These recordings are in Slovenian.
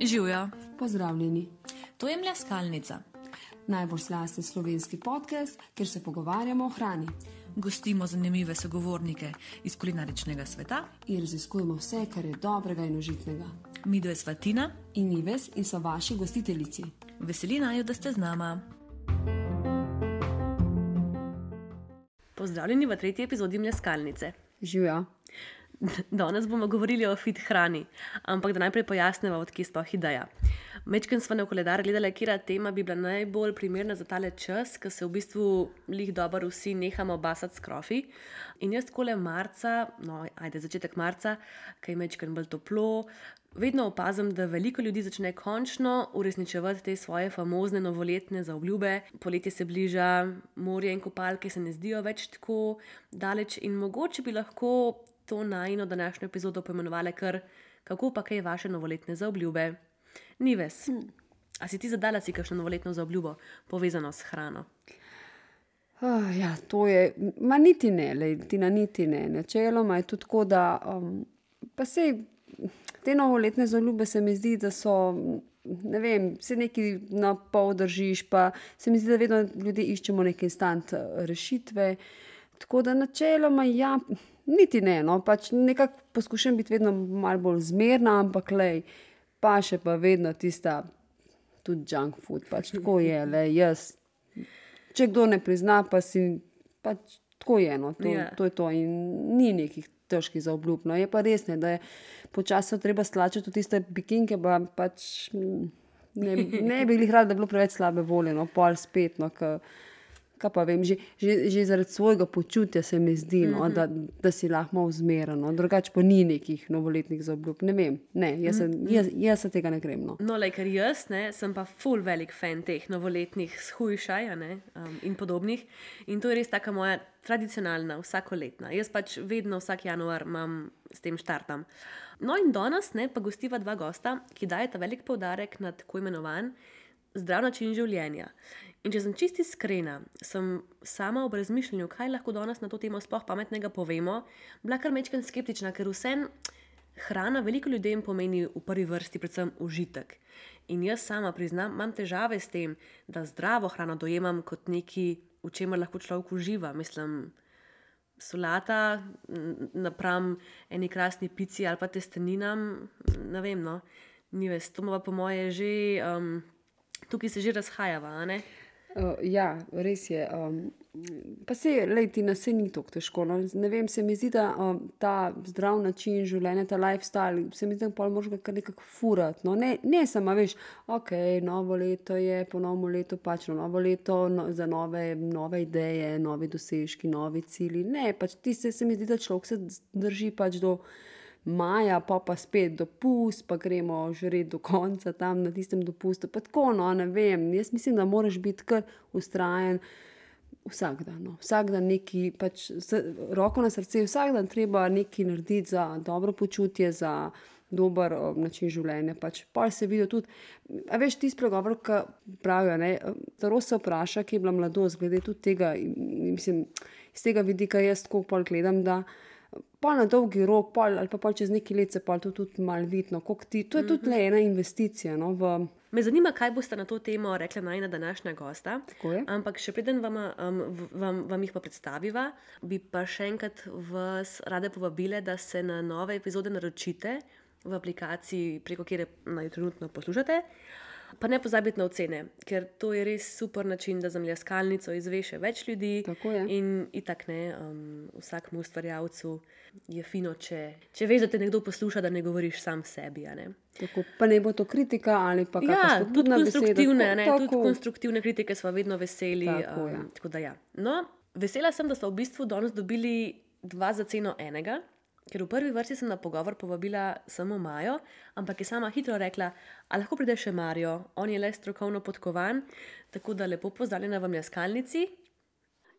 Živijo. Pozdravljeni. To je mleskalnica. Najbolj slasten slovenski podcast, kjer se pogovarjamo o hrani. Gostimo zanimive sogovornike iz kulinaričnega sveta in raziskujemo vse, kar je dobrega in užitnega. Mi dve sva Tina in Ives in so vaši gostiteljici. Veseli naj, da ste z nama. Pozdravljeni v tretji epizodi mleskalnice. Živijo. Danes bomo govorili o fit hrani, ampak da najprej pojasnimo, odkje sploh ideja. Mečken smo na koledar gledali, kera tema bi bila najbolj primerna za tale čas, ker se v bistvu lih dobro vsi nehamo basati s krofi. In jaz kole marca, no, ajde začetek marca, kaj je mečken bolj toplo. Vedno opazim, da veliko ljudi začne končno uresničevati te svoje famozne novoletne zaobljube. Poletje se bliža, morje in kopalke se ne zdijo več tako daleč, in mogoče bi lahko to najno današnjo epizodo poimenovali kar kako pa kaj vaše novoletne zaobljube. Ni ves. Hmm. A si ti zadala si kakšno novoletno zaobljubo povezano s hrano? Uh, ja, to je, ma niti ne, le, ti na niti ne. Načeloma je tudi tako, da um, pa se te novoletne zaobljube se mi zdi, da so. Ne vem, se nekaj na pol držiš, pa se mi zdi, da vedno ljudje iščemo neke instant rešitve. Tako da načeloma, ja, Niti ne, no, pač nekako poskušam biti vedno malo bolj zmerna, ampak le, pa še pa vedno tista, tudi junk food, pač tako je, le jaz. Če kdo ne prizna, pa si pač tako je, no, to, yeah. Ja. to je to in ni nekih težkih za obljubno. Je pa res, ne, da je počasi treba stlačiti tudi tiste bikinke, pa pač ne, ne bi jih rad, da bi bilo preveč slabe volje, no, pol spet, no, ker kaj pa vem, že, že, že zaradi svojega počutja se mi zdi, no, mm -hmm. da, da si lahko vzmeren. No. Drugače pa ni nekih novoletnih zaobljub. Ne vem, ne, jaz, se, mm -hmm. jaz, jaz se tega ne grem. No, no le, ker jaz ne, sem pa full velik fan teh novoletnih shujšaj um, in podobnih. In to je res taka moja tradicionalna, vsakoletna. Jaz pač vedno vsak januar imam s tem štartam. No, in danes ne, pa gostiva dva gosta, ki dajeta velik poudarek na tako imenovan zdrav način življenja. In če sem čisti iskrena, sem sama ob razmišljanju, kaj lahko danes na to temo sploh pametnega povemo, bila kar mečken skeptična, ker vse hrana veliko ljudem pomeni v prvi vrsti predvsem užitek. In jaz sama priznam, imam težave s tem, da zdravo hrano dojemam kot nekaj, v čemer lahko človek uživa. Mislim, solata, napram eni krasni pici ali pa testeninam, ne vem, no, ni več, to pa po moje že. Um, Tukaj se že razhajava. Uh, ja, res je. Um, pa se leti na vse ni tako težko. No. Ne vem, se mi zdi, da um, ta zdrav način življenja, ta lifestyle, se mi zdi, da pa lahko kar nekako furati. No. Ne, ne samo, veš, ok, novo leto je, ponovno leto pač no, novo leto no, za nove, nove ideje, nove dosežki, novi cilji. Ne, pač ti se, se mi zdi, da človek se drži pač do maja, pa pa spet dopust, pa gremo red do konca tam na tistem dopustu. Pa tako, no, ne vem. Jaz mislim, da moraš biti kar ustrajen. Vsak dan, no. vsak dan neki, pač, roko na srce, vsak dan treba nekaj narediti za dobro počutje, za dober o, način življenja. Pač, pa se vidi tudi, a veš, ti spregovor, ki pravijo, zelo se vpraša, ki je bila mladost, glede tudi tega, mislim, iz tega vidika jaz tako pol gledam, da pa na dolgi rok, pol, ali pa pol čez neki let se pa to tudi malo vidno. Ti, to je tudi mm -hmm. le ena investicija. No, v... Me zanima, kaj boste na to temo rekli najna današnja gosta. Ampak še preden vam, um, vam, vam jih pa predstaviva, bi pa še enkrat vas rade povabile, da se na nove epizode naročite v aplikaciji, preko kjer naj trenutno poslušate. Pa ne pozabite na ocene, ker to je res super način, da za mleskalnico izveše več ljudi. In, in tako ne, um, vsakmu ustvarjalcu je fino, če, če veš, da te nekdo posluša, da ne govoriš sam sebi. Ne? Tako, pa ne bo to kritika ali pa kaj ja, tudi konstruktivne. Beseda, tako, tudi konstruktivne kritike smo vedno veseli. Tako, ja. um, da, ja. no, vesela sem, da smo v bistvu danes dobili dva za ceno enega. Ker v prvi vrsti sem na pogovor povabila samo Majo, ampak je sama hitro rekla, da lahko pride še Marijo, on je le strokovno podkovan, tako da lepo pozdravljena v Jaskalnici.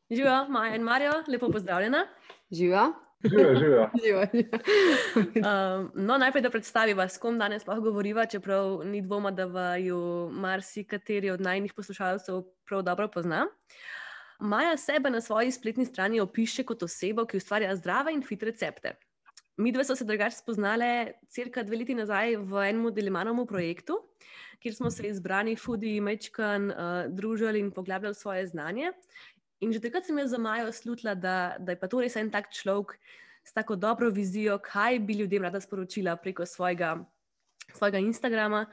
Živijo, Maja in Marijo, lepo pozdravljena. Živijo. Živijo, živijo. um, no, najprej, da predstaviva, s kom danes sploh govoriva, čeprav ni dvoma, da vaju marsikateri od najnih poslušalcev prav dobro pozna. Maja sebe na svoji spletni strani opiše kot osebo, ki ustvarja zdrave in fit recepte. Mi dve smo se drugače spoznali cirka dve leti nazaj v enem delimanovem projektu, kjer smo se izbrani fudi mečkan uh, družili in poglabljali svoje znanje. In že takrat sem jaz za Majo slutila, da, da je pa to res en tak človek s tako dobro vizijo, kaj bi ljudem rada sporočila preko svojega, svojega Instagrama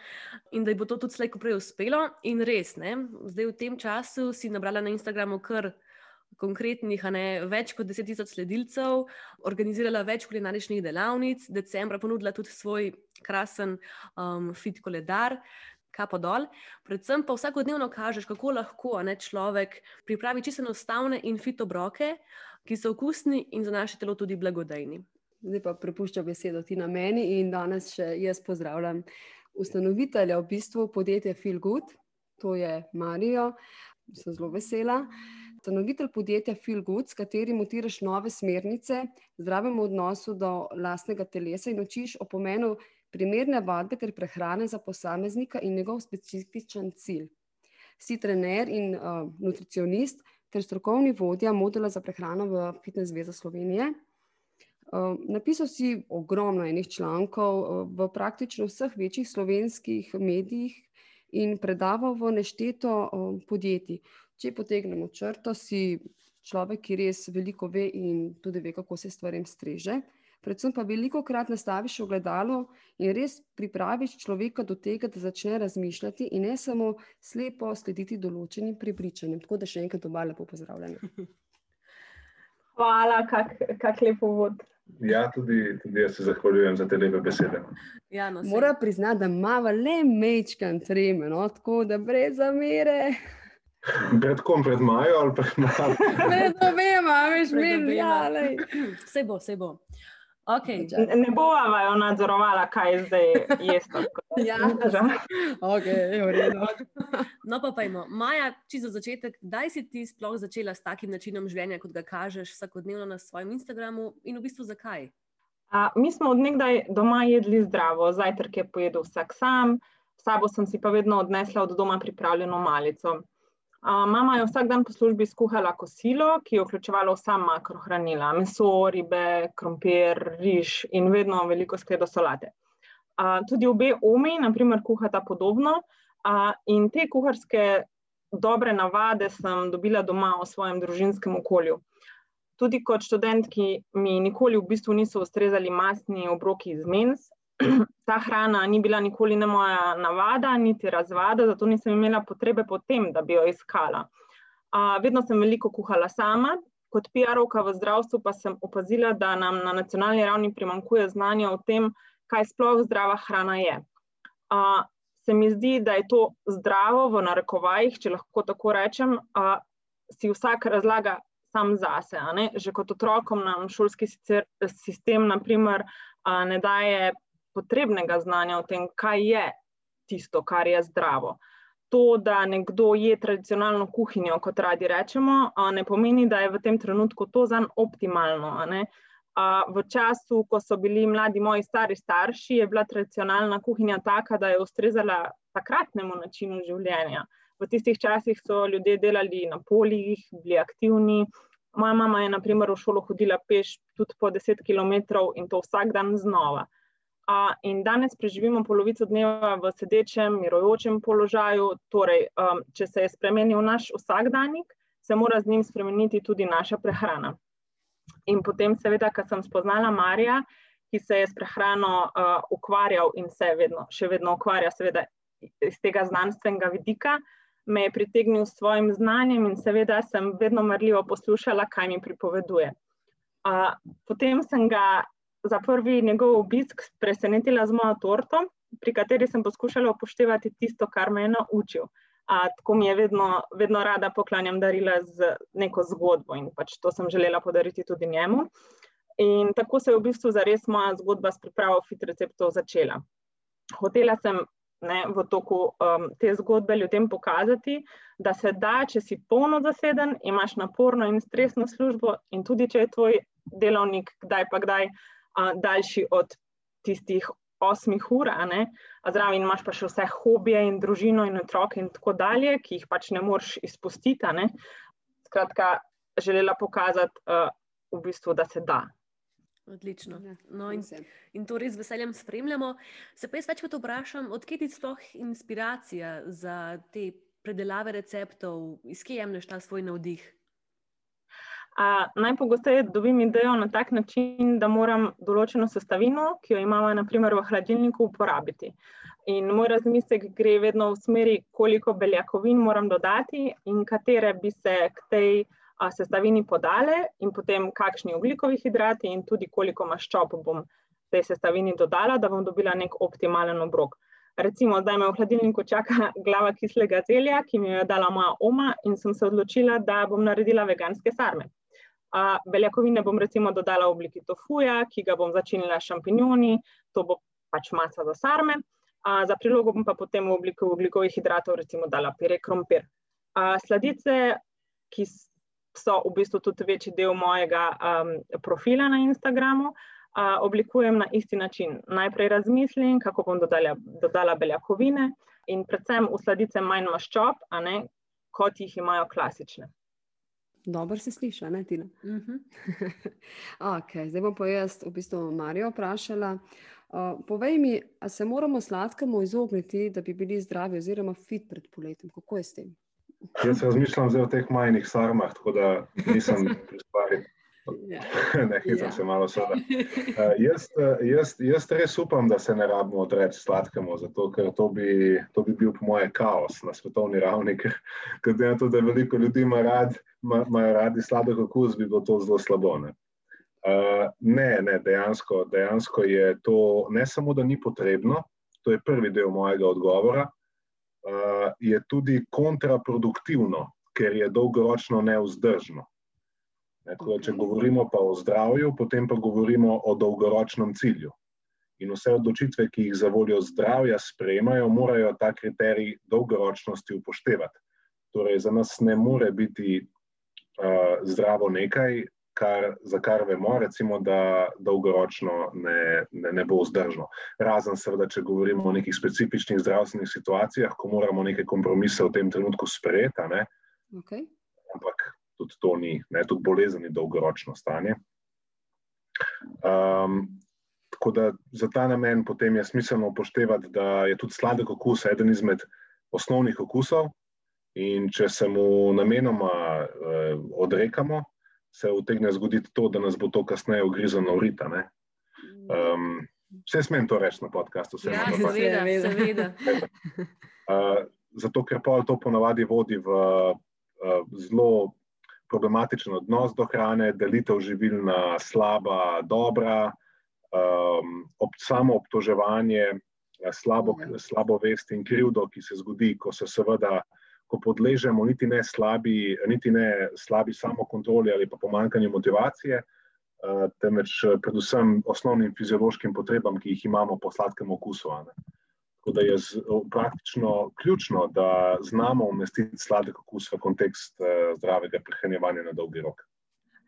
in da ji bo to tudi slejko prej uspelo. In res, ne? zdaj v tem času si nabrala na Instagramu kar konkretnih, ne, več kot 10 tisoč sledilcev, organizirala več kulinaričnih delavnic, decembra ponudila tudi svoj krasen um, fit koledar. Kapo dol, predvsem pa vsakodnevno kažeš, kako lahko ne, človek pripravi čisto enostavne in fit obroke, ki so okusni in za naše telo tudi blagodejni. Zdaj pa prepuščam besedo ti na meni in danes še jaz pozdravljam ustanovitelja v bistvu podjetja Feel Good, to je Marijo, sem zelo vesela ustanovitelj podjetja Feel Good, s katerim utiraš nove smernice, zdravemu odnosu do lastnega telesa in učiš o pomenu primerne vadbe ter prehrane za posameznika in njegov specifičen cilj. Si trener in uh, nutricionist ter strokovni vodja modula za prehrano v Fitness Zveza Slovenije. Uh, napisal si ogromno enih člankov uh, v praktično vseh večjih slovenskih medijih in predaval v nešteto uh, podjetij. Če potegnemo črto, si človek, ki res veliko ve in tudi ve, kako se stvarem streže. Predvsem pa veliko krat nastaviš ogledalo in res pripraviš človeka do tega, da začne razmišljati in ne samo slepo slediti določenim prepričanjem. Tako da še enkrat oba lepo pozdravljena. Hvala, kak, kak lepo vod. Ja, tudi, tudi jaz se zahvaljujem za te lepe besede. Ja, no, Mora priznati, da ima le mečkan treme, no? tako da brez zamere. Pred kom, pred Majo ali pred Majo? Pred obema, veš, mi ja, Vse bo, vse bo. Okay. Ne, ne bo vajo nadzorovala, kaj zdaj je to. ja, okay, no, pa pojmo. Maja, čisto za začetek, kdaj si ti sploh začela s takim načinom življenja, kot ga kažeš vsakodnevno na svojem Instagramu in v bistvu zakaj? A, mi smo odnegdaj doma jedli zdravo, zajtrk je pojedel vsak sam, sabo sem si pa vedno odnesla od doma pripravljeno malico. Mama je vsak dan po službi skuhala kosilo, ki je vključevalo vsa makrohranila: meso, ribe, krompir, riž in vedno veliko skledo solate. A, tudi obe omi, naprimer, kuhata podobno a, in te kuharske dobre navade sem dobila doma v svojem družinskem okolju. Tudi kot študentki mi nikoli v bistvu niso ustrezali mastni obroki iz mens, ta hrana ni bila nikoli ne moja navada, niti razvada, zato nisem imela potrebe po tem, da bi jo iskala. A, vedno sem veliko kuhala sama, kot PR-ovka v zdravstvu pa sem opazila, da nam na nacionalni ravni primankuje znanja o tem, kaj sploh zdrava hrana je. A, se mi zdi, da je to zdravo v narekovajih, če lahko tako rečem, a, si vsak razlaga sam zase. Že kot otrokom nam šolski sistem, naprimer, a, ne daje potrebnega znanja o tem, kaj je tisto, kar je zdravo. To, da nekdo je tradicionalno kuhinjo, kot radi rečemo, ne pomeni, da je v tem trenutku to za njega optimalno. V času, ko so bili mladi moji stari starši, je bila tradicionalna kuhinja taka, da je ustrezala takratnemu načinu življenja. V tistih časih so ljudje delali na poljih, bili aktivni. Moja mama je, na primer, v šolo hodila peš tudi po 10 km in to vsak dan znova in danes preživimo polovico dneva v sedečem, mirujočem položaju. Torej, um, če se je spremenil naš vsakdanjik, se mora z njim spremeniti tudi naša prehrana. In potem, seveda, ko sem spoznala Marija, ki se je s prehrano uh, ukvarjal in se vedno, še vedno ukvarja, seveda, iz tega znanstvenega vidika, me je pritegnil s svojim znanjem in seveda sem vedno marljivo poslušala, kaj mi pripoveduje. Uh, potem sem ga za prvi njegov obisk presenetila z mojo torto, pri kateri sem poskušala upoštevati tisto, kar me je naučil. A, tako mi je vedno, vedno rada poklanjam darila z neko zgodbo in pač to sem želela podariti tudi njemu. In tako se je v bistvu zares moja zgodba s pripravo fit receptov začela. Hotela sem ne, v toku um, te zgodbe ljudem pokazati, da se da, če si polno zaseden, imaš naporno in stresno službo in tudi če je tvoj delovnik kdaj pa kdaj daljši od tistih osmih ur, zraven imaš pa še vse hobije in družino in otroke in tako dalje, ki jih pač ne moreš izpustiti. Skratka, želela pokazati uh, v bistvu, da se da. Odlično. Ja, No, in, je. in to res z veseljem spremljamo. Se pa jaz večkrat vprašam, odkje ti sploh inspiracija za te predelave receptov, iz kje jemliš ta svoj navdih? A, najpogosteje dobim idejo na tak način, da moram določeno sestavino, ki jo imamo naprimer v hladilniku, uporabiti. In moj razmislek gre vedno v smeri, koliko beljakovin moram dodati in katere bi se k tej a, sestavini podale, in potem kakšni ogljikovi hidrati, in tudi koliko maščob bom tej sestavini dodala, da bom dobila nek optimalen obrok. Recimo, zdaj me v hladilniku čaka glava kislega zelja, ki mi jo je dala moja oma, in sem se odločila, da bom naredila veganske sarme. Beljakovine bom recimo dodala v obliki tofuja, ki ga bom začinila šampinjoni, to bo pač masa za sarme. A, za prilogo bom pa potem v obliki ogljikovih hidratov recimo dala pire krompir. A, sladice, ki so v bistvu tudi večji del mojega um, profila na Instagramu, a, oblikujem na isti način. Najprej razmislim, kako bom dodala, dodala beljakovine in predvsem v sladice manj maščob, a ne, kot jih imajo klasične. Dobro se sliši, ne Tina. Uh -huh. okay, zdaj bom pa jaz v bistvu Marijo vprašala. Uh, povej mi, a se moramo sladkemu izogniti, da bi bili zdravi oziroma fit pred poletjem? Kako je s tem? Jaz razmišljam zdaj o teh majhnih sarmah, tako da nisem. ne, hitam Ja. se malo sada. Uh, jaz, eh, jaz, jaz res upam, da se ne rabimo odreči sladkemu, zato ker to bi, to bi bil po moje kaos na svetovni ravni, ker glede na to, da veliko ljudi ima rad, ima- imajo radi sladek okus, bi bilo to zelo slabo. Ne? Uh, ne, ne, dejansko, dejansko je to ne samo, da ni potrebno, to je prvi del mojega odgovora, uh, je tudi kontraproduktivno, ker je dolgoročno neuzdržno. Ne, tako da, če govorimo pa o zdravju, potem pa govorimo o dolgoročnem cilju. In vse odločitve, ki jih za voljo zdravja sprejemajo, morajo ta kriterij dolgoročnosti upoštevati. Torej, za nas ne more biti uh, zdravo nekaj, kar, za kar vemo, recimo, da dolgoročno ne, ne, ne bo vzdržno. Razen, seveda, če govorimo o nekih specifičnih zdravstvenih situacijah, ko moramo neke kompromise v tem trenutku sprejeti, ne, Okay. ampak tudi to ni, ne, tudi bolezen je dolgoročno stanje. Um, tako da za ta namen potem je smiselno upoštevati, da je tudi sladek okus eden izmed osnovnih okusov, in če se mu namenoma eh, odrekamo, se utegne zgoditi to, da nas bo to kasneje ugrizano v rita. ne. Um, vse smem to reči na podkastu, vse Ja, seveda, Seveda. seveda. Uh, zato, ker pol to ponavadi vodi v uh, zelo problematičen odnos do hrane, delitev živil na slaba, dobra, um, ob, samo obtoževanje, eh, slabo, slabo vest in krivdo, ki se zgodi, ko se seveda. Ko podležemo niti ne slabi, niti ne slabi samokontroli ali pa pomankanju motivacije, uh, temveč eh, predvsem osnovnim fiziološkim potrebam, ki jih imamo po sladkem okusu. ne. Tako da je praktično ključno, da znamo umestiti sladek okus v kontekst eh, zdravega prehranjevanja na dolgi rok.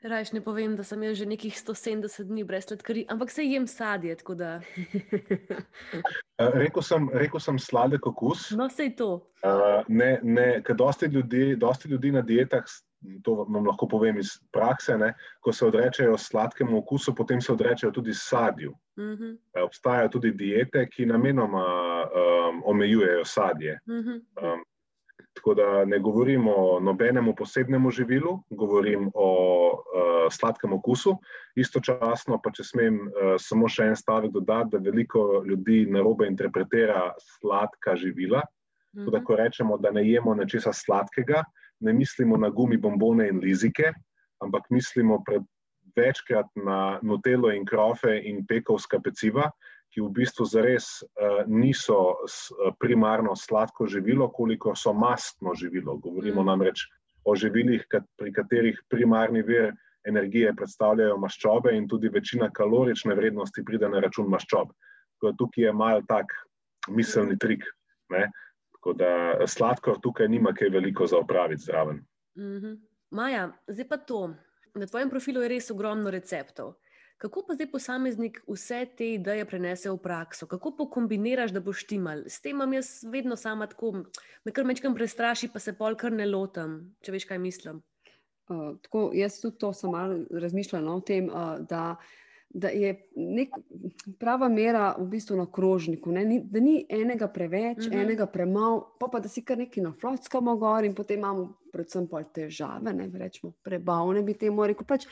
Rajš ne povem, da sem jaz že nekih 170 dni brez sladkarij, ampak se jem sadje, da. Eh, rekel, sem, rekel sem sladek okus. No, sej to. Uh, ne, ne, ker dosti ljudi, dosti ljudi na dietah, to vam lahko povem iz prakse, ne, ko se odrečejo sladkemu okusu, potem se odrečejo tudi sadju. Mhm, Eh, Obstajajo tudi diete, ki namenoma um, omejujejo sadje. mhm. Um, tako da ne govorim o nobenemu posebnemu živilu, govorim o uh, sladkem okusu. Istočasno pa, če smem uh, samo še en stavek dodati, da veliko ljudi narobe interpretira sladka živila. Tako da, mhm. ko rečemo, da ne jemo nečesa sladkega, ne mislimo na gumi, bombone in lizike, ampak mislimo večkrat na nutelo in krofe in pekovska peciva, ki v bistvu zares uh, niso uh, primarno sladko živilo, koliko so mastno živilo. Govorimo Mm. namreč o živilih, kat, pri katerih primarni vir energije predstavljajo maščobe in tudi večina kalorične vrednosti pride na račun maščob. Tukaj je mal tak miselni trik. Ne? Tako da sladkor tukaj nima kaj veliko za opraviti zraven. Mhm. Maja, zdaj pa to. Na tvojem profilu je res ogromno receptov. Kako pa zdaj posameznik vse te ideje prenese v prakso? Kako pokombiniraš, da boš timal? S tem imam jaz vedno sama tako, me kar mečkam prestraši, pa se pol kar ne lotam, če veš, kaj mislim. Uh, tako, jaz tudi to sem malo razmišljala no, o tem, uh, da da je nek prava mera v bistvu na krožniku, ni, da ni enega preveč, uh -huh. enega premalo, pa, pa da si kar neki na flotskamo gor in potem imamo predvsem težave, ne rečemo prebavne bi temu rekel. Pač,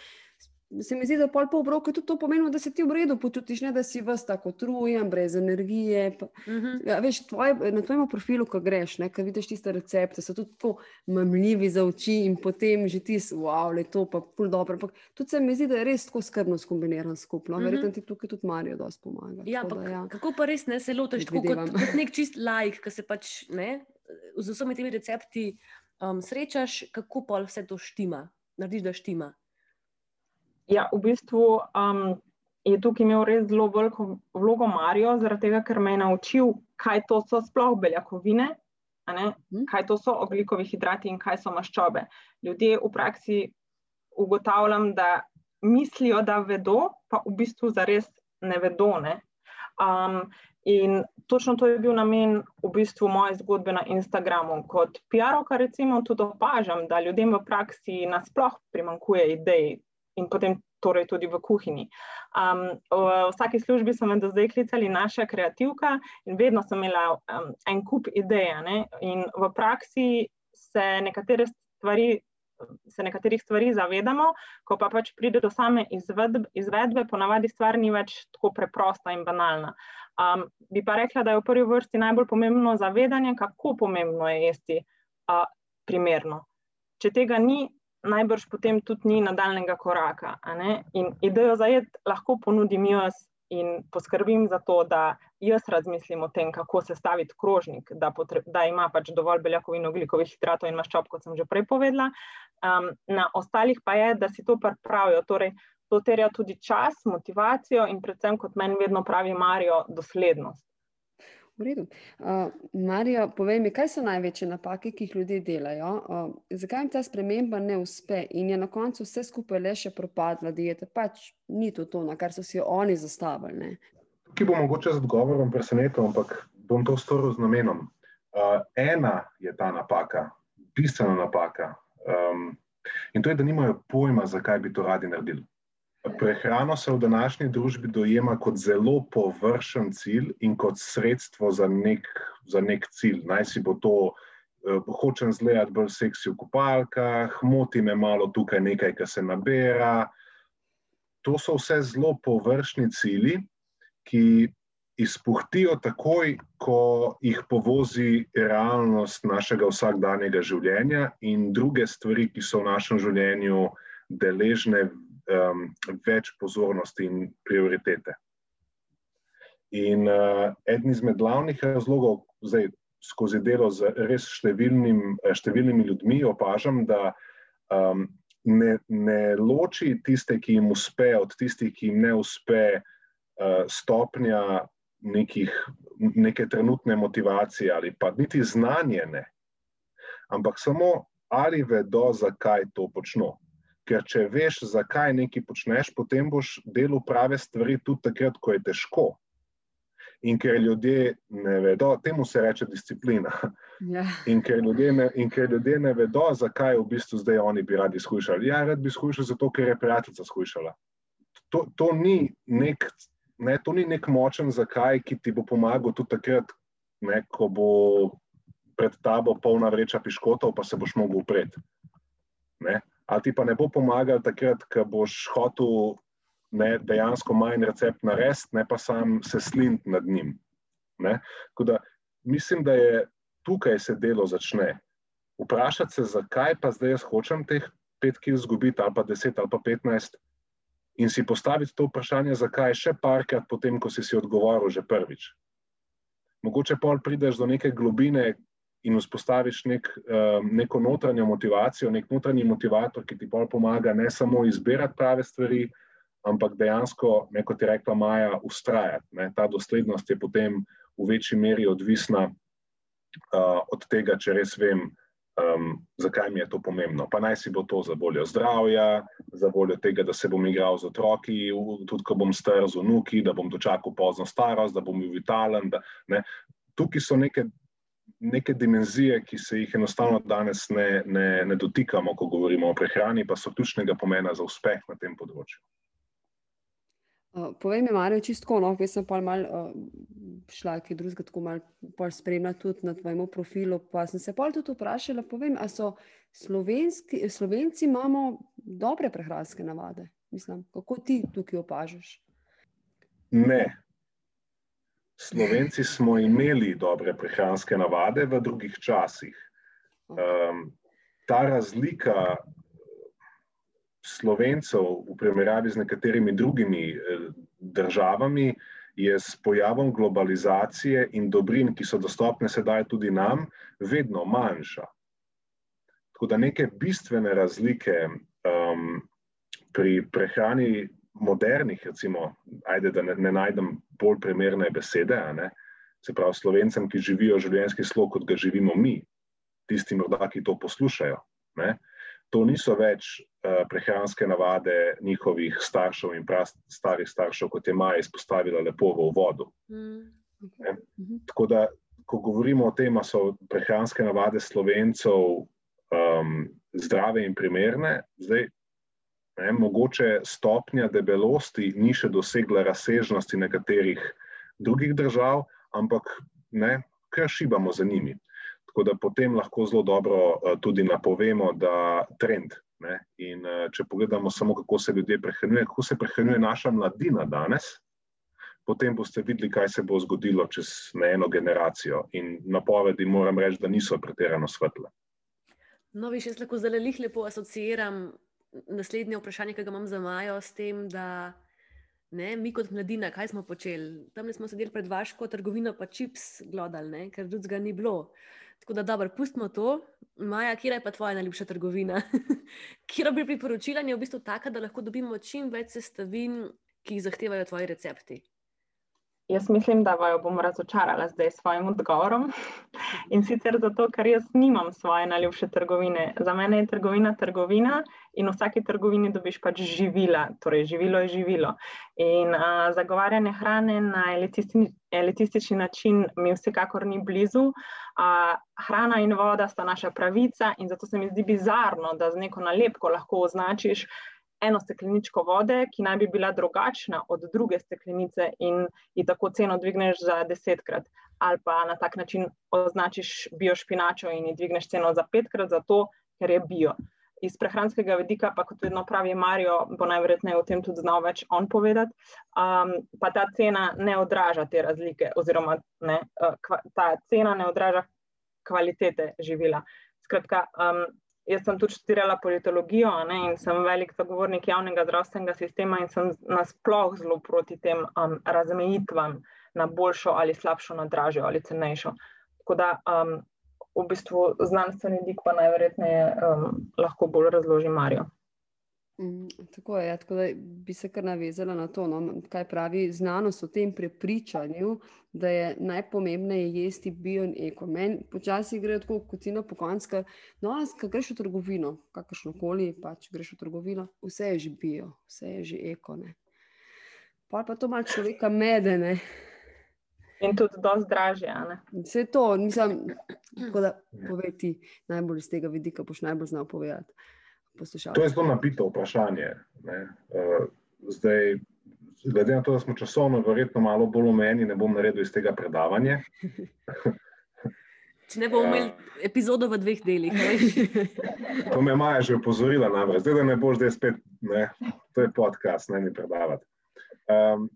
se mi zdi, da pol po obroku tudi to pomeni, da se ti v redu počutiš, ne da si vse tako utrujen, brez energije. Pa, uh mhm. -huh. ja, veš, tvoj, na tvojem profilu, ko greš, ko vidiš tiste recepte, so tudi tako mamljivi za oči in potem že ti, wow, le to pa pol dobro. Pa, tudi se mi zdi, da je res tako skrbno skombiniran skupno. Uh -huh. Verjetno ti tukaj tudi Marijo dosti pomaga. Ja, pa, da, ja. Kako pa res ne se lotiš tako kot, kot nek čist lajk, ki se pač ne, z vsemi temi recepti um, srečaš, kako pa vse to štima, narediš, da štima. Ja, v bistvu um, je tukaj imel res zelo veliko vlogo Marijo, zaradi tega, ker me je naučil, kaj to so sploh beljakovine, hm. kaj to so oglikovi hidrati in kaj so maščobe. Ljudje v praksi ugotavljam, da mislijo, da vedo, pa v bistvu zares ne vedo. Ne? Um, in točno to je bil namen v bistvu moje zgodbe na Instagramu. Kot PR-ovka, recimo, tudi opažam, da ljudem v praksi nasploh primankuje idej, in potem torej tudi v kuhinji. Um, v vsaki službi so me do zdaj klicali naša kreativka in vedno sem imela um, en kup idej. In v praksi se nekatere stvari. Se nekaterih stvari zavedamo, ko pa pač pride do same izvedbe, izvedbe ponavadi stvar ni več tako preprosta in banalna. Um, bi pa rekla, da je v prvi vrsti najbolj pomembno zavedanje, kako pomembno je jesti uh, primerno. Če tega ni, najbrž potem tudi ni nadaljnega koraka. In idejo za jed lahko ponudim jaz in poskrbim za to, da jaz razmislim o tem, kako se staviti krožnik, da, da ima pač dovolj beljakovin, oglikovih hidratov in maščob, kot sem že prej povedala. Um, na ostalih pa je, da si to pravijo. Torej, to terja tudi čas, motivacijo in predvsem, kot meni vedno pravi Marijo, doslednost. V redu. Uh, Marijo, povej mi, kaj so največje napake, ki jih ljudje delajo? Uh, zakaj jim ta sprememba ne uspe in je na koncu vse skupaj le še propadla dieta? Pač ni to to, na kar so si oni zastavili. Ki bo mogoče z odgovorom presenetil, ampak bom to storil z namenom. Uh, ena je ta napaka, bistvena napaka. Um, in to je, da nimajo pojma, zakaj bi to radi naredili. Prehrano se v današnji družbi dojema kot zelo površen cilj in kot sredstvo za nek, za nek cilj. Naj si bo to, uh, hočem zgledati bolj seksi v kopalkah, moti me malo tukaj nekaj, kar se nabira. To so vse zelo površni cilji, ki izpuhtijo takoj, ko jih povozi realnost našega vsakdanjega življenja in druge stvari, ki so v našem življenju deležne um, več pozornosti in prioritete. In uh, eden izmed glavnih razlogov, zdaj skozi delo z res številnim, številnimi ljudmi, opažam, da um, ne, ne loči tiste, ki jim uspe, od tistih, ki jim ne uspe, uh, stopnja nekih, neke trenutne motivacije ali pa niti znanje. Ne. Ampak samo ali vedo, zakaj to počnejo. Ker če veš, zakaj nekaj počneš, potem boš delal prave stvari tudi takrat, ko je težko. In ker ljudje ne vedo, temu se reče disciplina. Ja. In, ker ne, in ker ljudje ne vedo, zakaj v bistvu zdaj oni bi radi skušali. Ja, rad bi skušali zato, ker je prijateljica skušala. To, to, ni nek, ne, to ni nek močen zakaj, ki ti bo pomagal tudi takrat, ne, ko bo pred tabo polna vreča piškotov, pa se boš mogel upreti ali ti pa ne bo pomagal takrat, ko boš hotel ne, dejansko manj recept narediti, ne pa sam se slint nad njim. Da, mislim, da je tukaj se delo začne. Vprašati se, zakaj pa zdaj jaz hočem teh pet kil izgubiti, ali pa deset, ali pa petnajst, in si postaviti to vprašanje, zakaj še parkrat, potem, ko si si odgovoril že prvič. Mogoče pol prideš do neke globine, in vzpostaviš nek, um, neko notranjo motivacijo, nek notranji motivator, ki ti pomaga ne samo izbirati prave stvari, ampak dejansko, kot je rekla Maja, ustrajati. Ne. Ta doslednost je potem v večji meri odvisna uh, od tega, če res vem, um, zakaj mi je to pomembno. Pa naj si bo to za boljo zdravja, za boljo tega, da se bom igral z otroki, tudi ko bom star z unuki, da bom dočakal pozno starost, da bom vitalen. Da, Tukaj so neke neke dimenzije, ki se jih enostavno danes ne, ne, ne dotikamo, ko govorimo o prehrani, pa so ključnega pomena za uspeh na tem področju. Uh, povej mi, Marijo, čisto no, jaz sem pa mal uh, šla, ki drugega tako mal spremljala tudi na tvojem profilu, pa sem se pa tudi vprašala, povem, a so slovenci imamo dobre prehranske navade? Mislim, kako ti tukaj opažaš? Ne. Slovenci smo imeli dobre prehranske navade v drugih časih. Um, ta razlika Slovencev v primerjavi z nekaterimi drugimi eh, državami je s pojavom globalizacije in dobrin, ki so dostopne sedaj tudi nam, vedno manjša. Tako da neke bistvene razlike um, pri prehrani modernih, recimo, ajde, da ne, ne najdem bolj primerne besede, se pravi, slovencem, ki živijo življenjski slog, kot ga živimo mi, tisti, morda, ki to poslušajo. Ne? To niso več uh, prehranske navade njihovih staršev in starih staršev, kot je Maja izpostavila lepo v uvodu. Mm. Mhm. Tako da, ko govorimo o tem, da so prehranske navade slovencev um, zdrave in primerne, zdaj. Ne, mogoče stopnja debelosti ni še dosegla razsežnosti nekaterih drugih držav, ampak ne, kar šibamo za njimi. Tako da potem lahko zelo dobro uh, tudi napovemo, da trend. Ne? In uh, če pogledamo samo, kako se ljudje prehranjujejo, kako se prehranjuje naša mladina danes, potem boste videli, kaj se bo zgodilo čez eno generacijo. In napovedi, moram reči, da niso pretirano svetle. No, vi še lahko zelo lepo asociiram naslednje vprašanje, ki ga imam za Majo, s tem, da ne, mi kot mladina, kaj smo počeli. Tam smo sedeli pred vaško trgovino, pa čips glodali, ker drugega ni bilo. Tako da, dobro, pustimo to. Maja, kje je pa tvoja najljubša trgovina? Kjer bi priporočila, je v bistvu taka, da lahko dobimo čim več sestavin, ki jih zahtevajo tvoji recepti. Jaz mislim, da vaju bom razočarala zdaj s svojim odgovorom. In sicer zato, ker jaz nimam svoje najljubše trgovine. Za mene je trgovina trgovina in v vsaki trgovini dobiš pač živila, torej živilo je živilo. In a, zagovarjanje hrane na elitistični, elitistični način mi vsekakor ni blizu. A, hrana in voda sta naša pravica in zato se mi zdi bizarno, da z neko nalepko lahko označiš eno stekleničko vode, ki naj bi bila drugačna od druge steklenice, in ji tako ceno dvigneš za desetkrat, ali pa na tak način označiš biošpinačo in ji dvigneš ceno za petkrat, zato ker je bio. Iz prehranskega vidika, pa kot vedno pravi Marijo, bo najverjetneje o tem tudi znal več on povedati, um, pa ta cena ne odraža te razlike, oziroma ne, uh, kva, ta cena ne odraža kvalitete živila. Skratka, um, Jaz sem tudi študirala politologijo ne, in sem velik zagovornik javnega zdravstvenega sistema in sem nasploh zelo proti tem um, razmejitvam na boljšo ali slabšo, na dražjo ali cenejšo. Tako da um, v bistvu znanstveni dik pa najverjetneje um, lahko bolj razloži Marijo. Mm, tako je, ja, tako da bi se kar navezala na to, no, kaj pravi znanost o tem prepričanju, da je najpomembnejše jesti bio in eko. Meni počasi gre tako kot cena pokonska. No, ko greš v trgovino, kakršno koli, pač greš v trgovino, vse je že bio, vse je že eko. Ne. Pa pa to malo človeka medene. In tudi dosti dražje. Vse to, nisem, tako da poveti najbolj iz tega vidika, boš najbolj znal povedati poslušalcev? To je zelo napito vprašanje. Uh, zdaj, glede na to, da smo časovno verjetno malo bolj omejeni, ne bom naredil iz tega predavanja. Če ne bomo imeli uh, epizodo v dveh delih. to me Maja že upozorila, namreč, zdaj, da ne boš zdaj spet, ne, to je podcast, ne mi predavati. Um,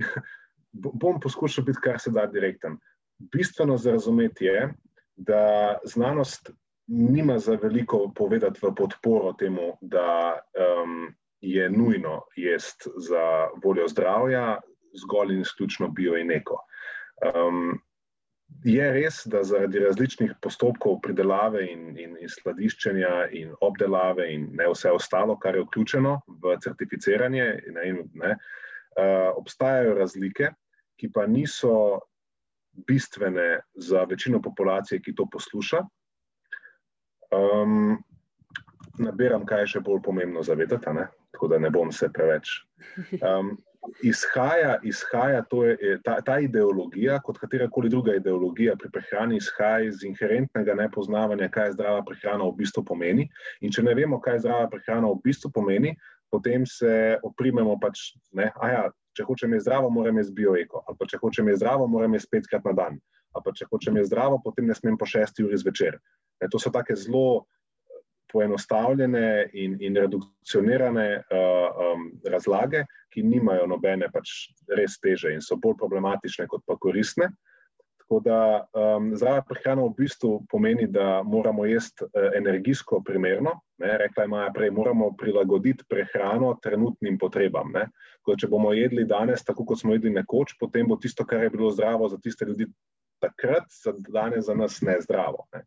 bom poskušal biti kar se da direkten. Bistveno za razumeti je, da znanost nima za veliko povedati v podporo temu, da um, je nujno jesti za voljo zdravja, zgolj in izključno bio in neko. Um, je res, da zaradi različnih postopkov pridelave in, in, in skladiščenja in obdelave in ne vse ostalo, kar je vključeno v certificiranje, ne, ne, uh, obstajajo razlike, ki pa niso bistvene za večino populacije, ki to posluša. Um, nabiram, kaj je še bolj pomembno zavedati, ne? tako da ne bom se preveč. Um, izhaja, izhaja je, ta, ta ideologija, kot katerakoli druga ideologija pri prehrani, izhaja iz inherentnega nepoznavanja, kaj zdrava prehrana v bistvu pomeni. In če ne vemo, kaj zdrava prehrana v bistvu pomeni, potem se oprimemo, pač, ja, če hočem je zdravo, moram je z bioeko, ali pa če hočem je zdravo, moram je petkrat na dan, ali pa če hočem je zdravo, potem ne smem po šesti uri zvečer. Ne, to so take zelo poenostavljene in, in redukcionirane uh, um, razlage, ki nimajo nobene pač res teže in so bolj problematične kot pa koristne. Tako da um, zdrava prehrana v bistvu pomeni, da moramo jesti uh, energijsko primerno. Ne, rekla je Maja prej, moramo prilagoditi prehrano trenutnim potrebam. Če bomo jedli danes, tako kot smo jedli nekoč, potem bo tisto, kar je bilo zdravo za tiste ljudi takrat, za danes za nas ne zdravo. Ne.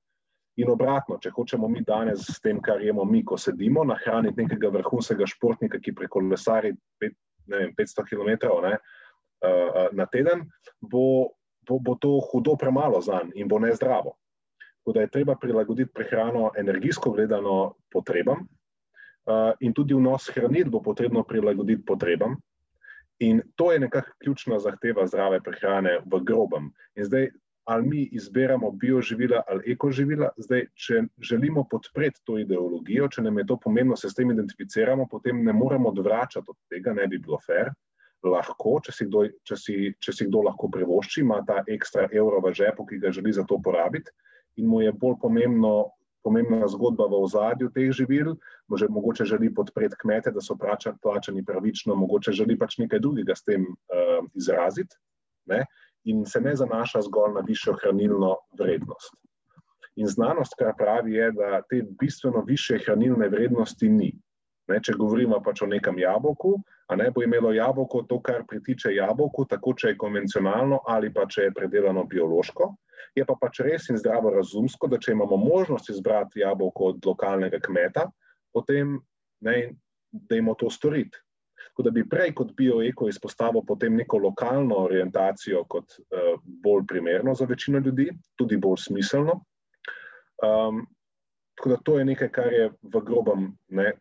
In obratno, če hočemo mi danes s tem, kar jemo mi, ko sedimo, nahraniti nekega vrhunskega športnika, ki preko lesari 500 km ne, uh, na teden, bo, bo, bo to hudo premalo za njim in bo nezdravo. Tako da je treba prilagoditi prehrano energijsko gledano potrebam, uh, in tudi vnos hranil bo potrebno prilagoditi potrebam. In to je nekakšna ključna zahteva zdrave prehrane v grobem. In zdaj, ali mi izberemo bioživila ali ekoživila. Zdaj, če želimo podpreti to ideologijo, če nam je to pomembno, se s tem identificiramo, potem ne moremo odvračati od tega, ne bi bilo fair. Lahko, če si, kdo, če, si, če si kdo lahko privošči, ima ta ekstra evro v žepu, ki ga želi za to porabiti, in mu je bolj pomembno, pomembna zgodba v ozadju teh živil, može, mogoče želi podpreti kmete, da so plačani pravično, mogoče želi pač nekaj drugega s tem uh, izraziti. Ne? In se ne zanaša zgolj na višjo hranilno vrednost. In znanost, kar pravi, je, da te bistveno više hranilne vrednosti ni. Ne, če govorimo pač o nekem jabolku, a ne bo imelo jabolko to, kar pritiče jabolku, tako če je konvencionalno ali pa če je predelano biološko. Je pa pač res in zdravo razumsko, da če imamo možnost izbrati jabolko od lokalnega kmeta, potem ne, da imamo to storiti. Tako da bi prej kot bioeko izpostavil potem neko lokalno orientacijo kot uh, bolj primerno za večino ljudi, tudi bolj smiselno. Um, tako da to je nekaj, kar je v grobem ne,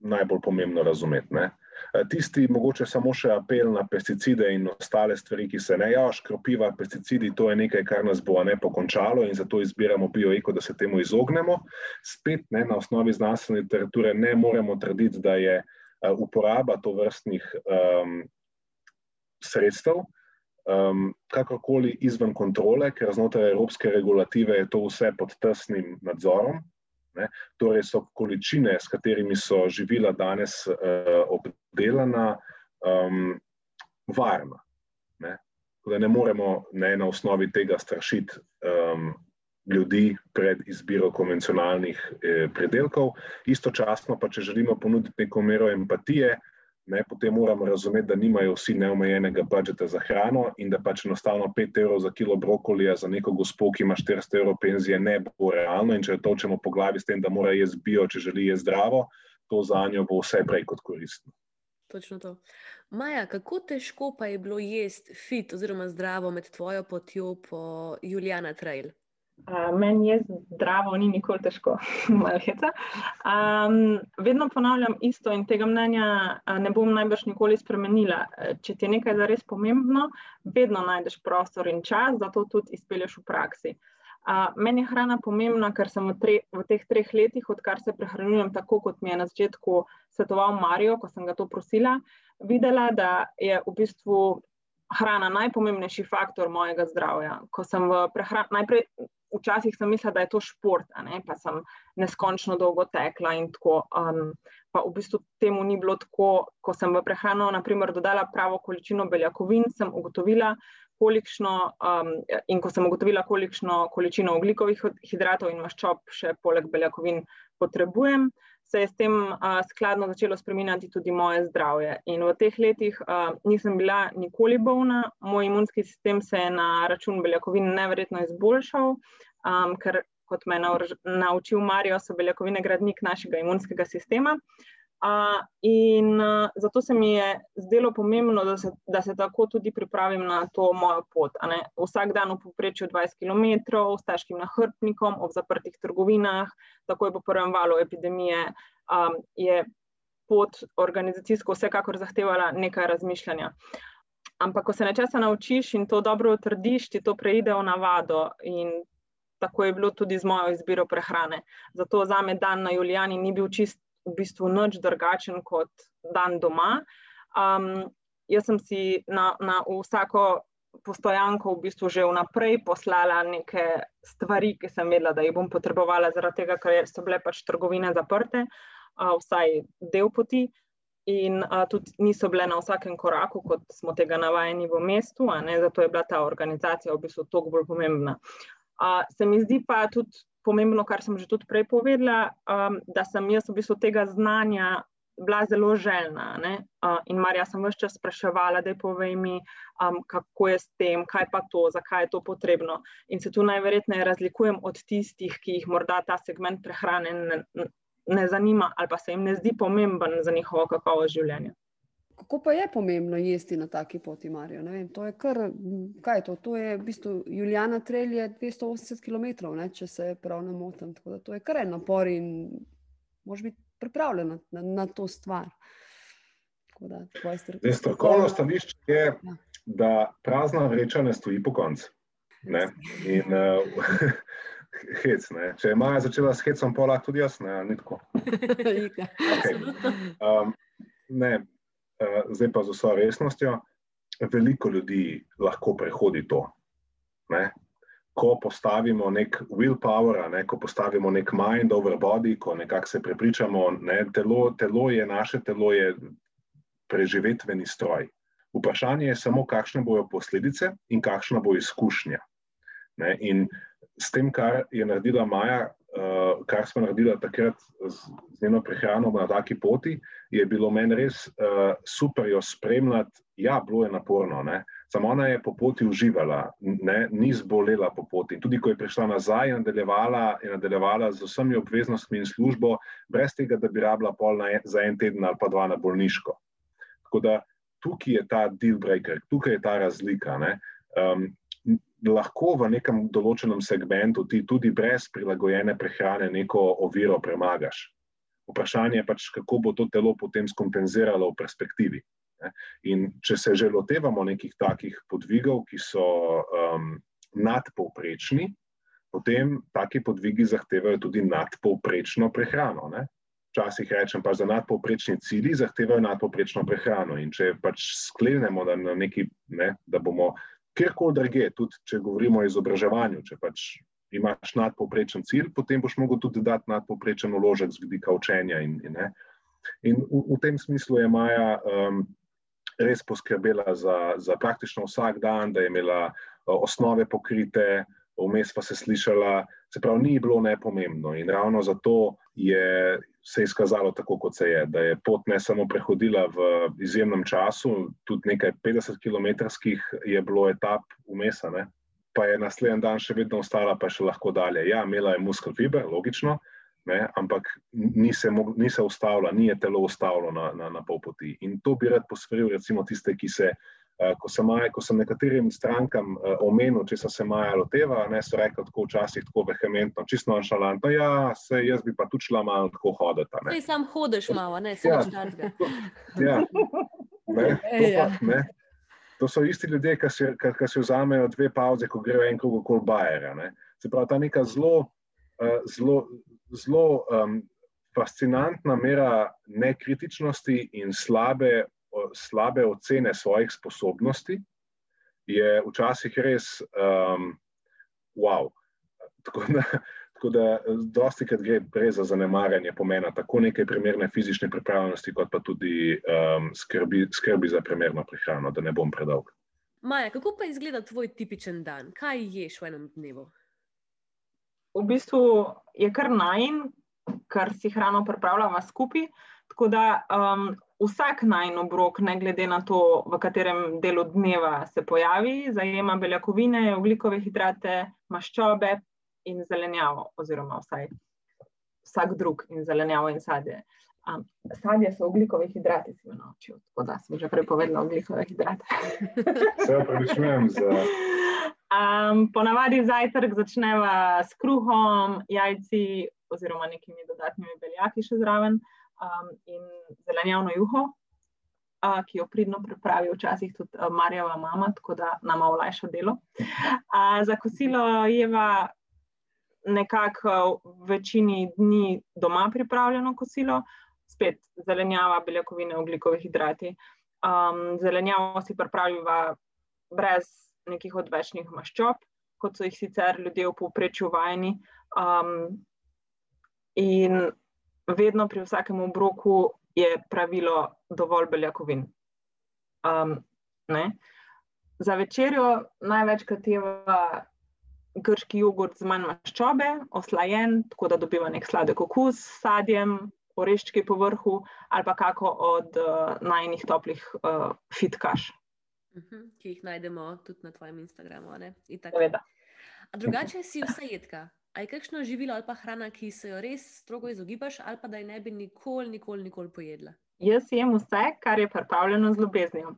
najbolj pomembno razumeti. Ne. Eh, tisti, mogoče samo še apel na pesticide in ostale stvari, ki se ne javijo, škropiva, pesticidi, to je nekaj, kar nas bo ne pokončalo in zato izbiramo bioeko, da se temu izognemo. Spet ne, na osnovi znanstvene literature ne moremo trditi, da je uh, uporaba to vrstnih um, sredstev, um, kakorkoli izven kontrole, ker znotraj evropske regulative je to vse pod tesnim nadzorom. Ne? Torej, so količine, s katerimi so živila danes uh, obdelana, um, varna. Ne? Da ne moremo ne, na osnovi tega strašiti um, ljudi pred izbiro konvencionalnih eh, predelkov. Istočasno pa, če želimo ponuditi neko mero empatije, ne, potem moramo razumeti, da nimajo vsi neomejenega budžeta za hrano in da pač enostavno 5 evrov za kilo brokolija za neko gospo, ki ima 400 evrov penzije, ne bo realno. In če jo točemo po glavi s tem, da mora jesti bio, če želi jesti zdravo, to za njo bo vse prej kot koristno. Točno to. Maja, kako težko pa je bilo jesti fit oziroma zdravo med tvojo potjo po Juliana Trail? Meni je zdravo, ni nikoli težko, malo heca. Um, vedno ponavljam isto in tega mnenja ne bom najbrž nikoli spremenila. Če ti je nekaj zares pomembno, vedno najdeš prostor in čas, da to tudi izpelješ v praksi. Uh, meni je hrana pomembna, ker sem v, tre, v teh treh letih, odkar se prehranjujem tako, kot mi je na začetku svetoval Marijo, ko sem ga to prosila, videla, da je v bistvu hrana najpomembnejši faktor mojega zdravja. Ko sem v prehrani, najprej včasih sem mislila, da je to šport, pa sem neskončno dolgo tekla in tako. Um, pa v bistvu temu ni bilo tako, ko sem v prehrano naprimer, dodala pravo količino beljakovin, sem ugotovila, kolikšno, um, in ko sem ugotovila, kolikšno količino oglikovih hidratov in maščob še poleg beljakovin potrebujem se je s tem uh, skladno začelo spremenjati tudi moje zdravje. In v teh letih uh, nisem bila nikoli bolna, moj imunski sistem se je na račun beljakovin neverjetno izboljšal, um, ker kot me je naučil Marijo, so beljakovine gradnik našega imunskega sistema. Uh, in uh, zato se mi je zdelo pomembno, da se, da se tako tudi pripravim na to mojo pot. Vsak dan v povprečju 20 km s težkim nahrbtnikom, ob zaprtih trgovinah, takoj po prvem valu epidemije, um, je pot organizacijsko vsekakor zahtevala nekaj razmišljanja. Ampak, ko se nečesa naučiš in to dobro utrdiš, ti to preide v navado. In tako je bilo tudi z mojo izbiro prehrane. Zato za me dan na Julijani ni bil čist v bistvu nič drugačen kot dan doma. Um, jaz sem si na, na vsako postojanko v bistvu že vnaprej poslala neke stvari, ki sem vedela, da jih bom potrebovala, zaradi tega, ker so bile pač trgovine zaprte, uh, vsaj del poti. In uh, tudi niso bile na vsakem koraku, kot smo tega navajeni v mestu, zato je bila ta organizacija v bistvu toliko bolj pomembna. Uh, se mi zdi pa tudi pomembno, kar sem že tudi prej povedala, um, da sem jaz v bistvu tega znanja bila zelo željna. Uh, in Marja sem vse čas spraševala, da je povej mi, um, kako je s tem, kaj pa to, zakaj je to potrebno. In se tu najverjetneje razlikujem od tistih, ki jih morda ta segment prehrane ne, ne zanima ali pa se jim ne zdi pomemben za njihovo kakovost življenja. Kako pa je pomembno jesti na taki poti, Marijo? Vem, to je kar, kaj je to? To je v bistvu Juliana Trelj je 280 km, ne, če se prav ne motim. Tako da to je kar en napor in moraš biti pripravljena na, na to stvar. Strokovno stališče je, ja. da prazna vreča ne stoji po koncu. In uh, hec, ne. če je Maja začela s hecom, pa lahko tudi jaz, ne, ni tako. okay. um, ne, zdaj pa z vso resnostjo, veliko ljudi lahko prehodi to. Ne ko postavimo nek willpower, ne, ko postavimo nek mind over body, ko nekako se prepričamo, da ne, telo, telo je naše telo, je preživetveni stroj. Vprašanje je samo, kakšne bodo posledice in kakšna bo izkušnja. Ne, in s tem, kar je naredila Maja, uh, kar smo naredili takrat z, z njeno prehrano na taki poti, je bilo meni res uh, super jo spremljati. Ja, bilo je naporno. Ne. Samo ona je po poti uživala, ne, ni zbolela po poti. In tudi, ko je prišla nazaj, je nadaljevala, je nadaljevala z vsemi obveznostmi in službo, brez tega, da bi rabila pol na, za en teden ali pa dva na bolniško. Tako da tukaj je ta deal breaker, tukaj je ta razlika. Um, lahko v nekem določenem segmentu ti tudi brez prilagojene prehrane neko oviro premagaš. Vprašanje je pač, kako bo to telo potem skompenziralo v perspektivi. In če se že lotevamo nekih takih podvigov, ki so um, nadpovprečni, potem taki podvigi zahtevajo tudi nadpovprečno prehrano. Ne? Včasih rečem, pa za nadpovprečni cilji zahtevajo nadpovprečno prehrano. In če pač sklenemo, da, na neki, ne, da bomo kjerkoli druge, tudi če govorimo o izobraževanju, če pač imaš nadpovprečen cilj, potem boš mogel tudi dati nadpovprečen uložek z vidika učenja. In, in, in v, v tem smislu je Maja. Um, res poskrbela za, za praktično vsak dan, da je imela eh, osnove pokrite, vmes pa se slišala, se pravi, ni bilo nepomembno. In ravno zato je se izkazalo tako, kot se je, da je pot ne samo prehodila v izjemnem času, tudi nekaj 50 km je bilo etap vmesane. Pa je naslednji dan še vedno ostala, pa še lahko dalje. Ja, imela je muskel fiber, logično, ne, ampak ni se, ni se ustavila, ni je telo ustavilo na, na, na pol poti. In to bi rad posvaril, recimo, tiste, ki se. Uh, ko, sem maja, ko sem nekaterim strankam uh, omenil, če so se maja loteva, ne so rekli tako včasih tako vehementno, čisto nonšalantno. Ja, se jaz bi pa tudi šla malo tako hoditi. Ne, sam hodiš malo, ne samo ja. ja. ne, to, ja. pa, to so isti ljudje, ki si, si vzamejo dve pauze, ko grejo en krog okoli Bajera. Se pravi, ta neka zelo, uh, zelo, zelo um, fascinantna mera nekritičnosti in slabe, slabe ocene svojih sposobnosti je včasih res um, wow. Tako da, tako da dosti krat gre res za zanemarjanje pomena tako neke primerne fizične pripravljenosti, kot pa tudi um, skrbi, skrbi za primerno prehrano, da ne bom predolg. Maja, kako pa izgleda tvoj tipičen dan? Kaj ješ v enem dnevu? V bistvu je kar najn, kar si hrano pripravljamo skupaj. Tako da um, vsak najn obrok, ne glede na to, v katerem delu dneva se pojavi, zajema beljakovine, ugljikove hidrate, maščobe in zelenjavo, oziroma vsaj vsak drug in zelenjavo in sadje. Um, sadje so ugljikovi hidrati, si me naučil, tako da sem že prepovedal ugljikove hidrate. Se upravičujem za. Um, ponavadi zajtrk začneva s kruhom, jajci, oziroma nekimi dodatnimi beljaki še zraven um, in zelenjavno juho, uh, ki jo pridno pripravi včasih tudi uh, Marjava mama, tako da nama olajša delo. Uh, za kosilo jeva nekako v večini dni doma pripravljeno kosilo, spet zelenjava, beljakovine, ugljikovi hidrati. Um, zelenjavo si pripravljiva brez nekih odvečnih maščob, kot so jih sicer ljudje v povprečju vajeni. Um, in vedno pri vsakem obroku je pravilo dovolj beljakovin. Um, Za večerjo največkrat je grški jogurt z manj maščobe, oslajen, tako da dobiva nek sladek okus s sadjem, oreščki po vrhu ali pa kako od uh, najnih toplih uh, fitkaš. Uh mhm, -huh, ki jih najdemo tudi na tvojem Instagramu. A drugače si vse jedka. A je kakšno živilo ali pa hrana, ki se jo res strogo izogibaš, ali pa da je ne bi nikoli, nikoli, nikoli pojedla? Jaz jem vse, kar je pripravljeno z ljubeznijo.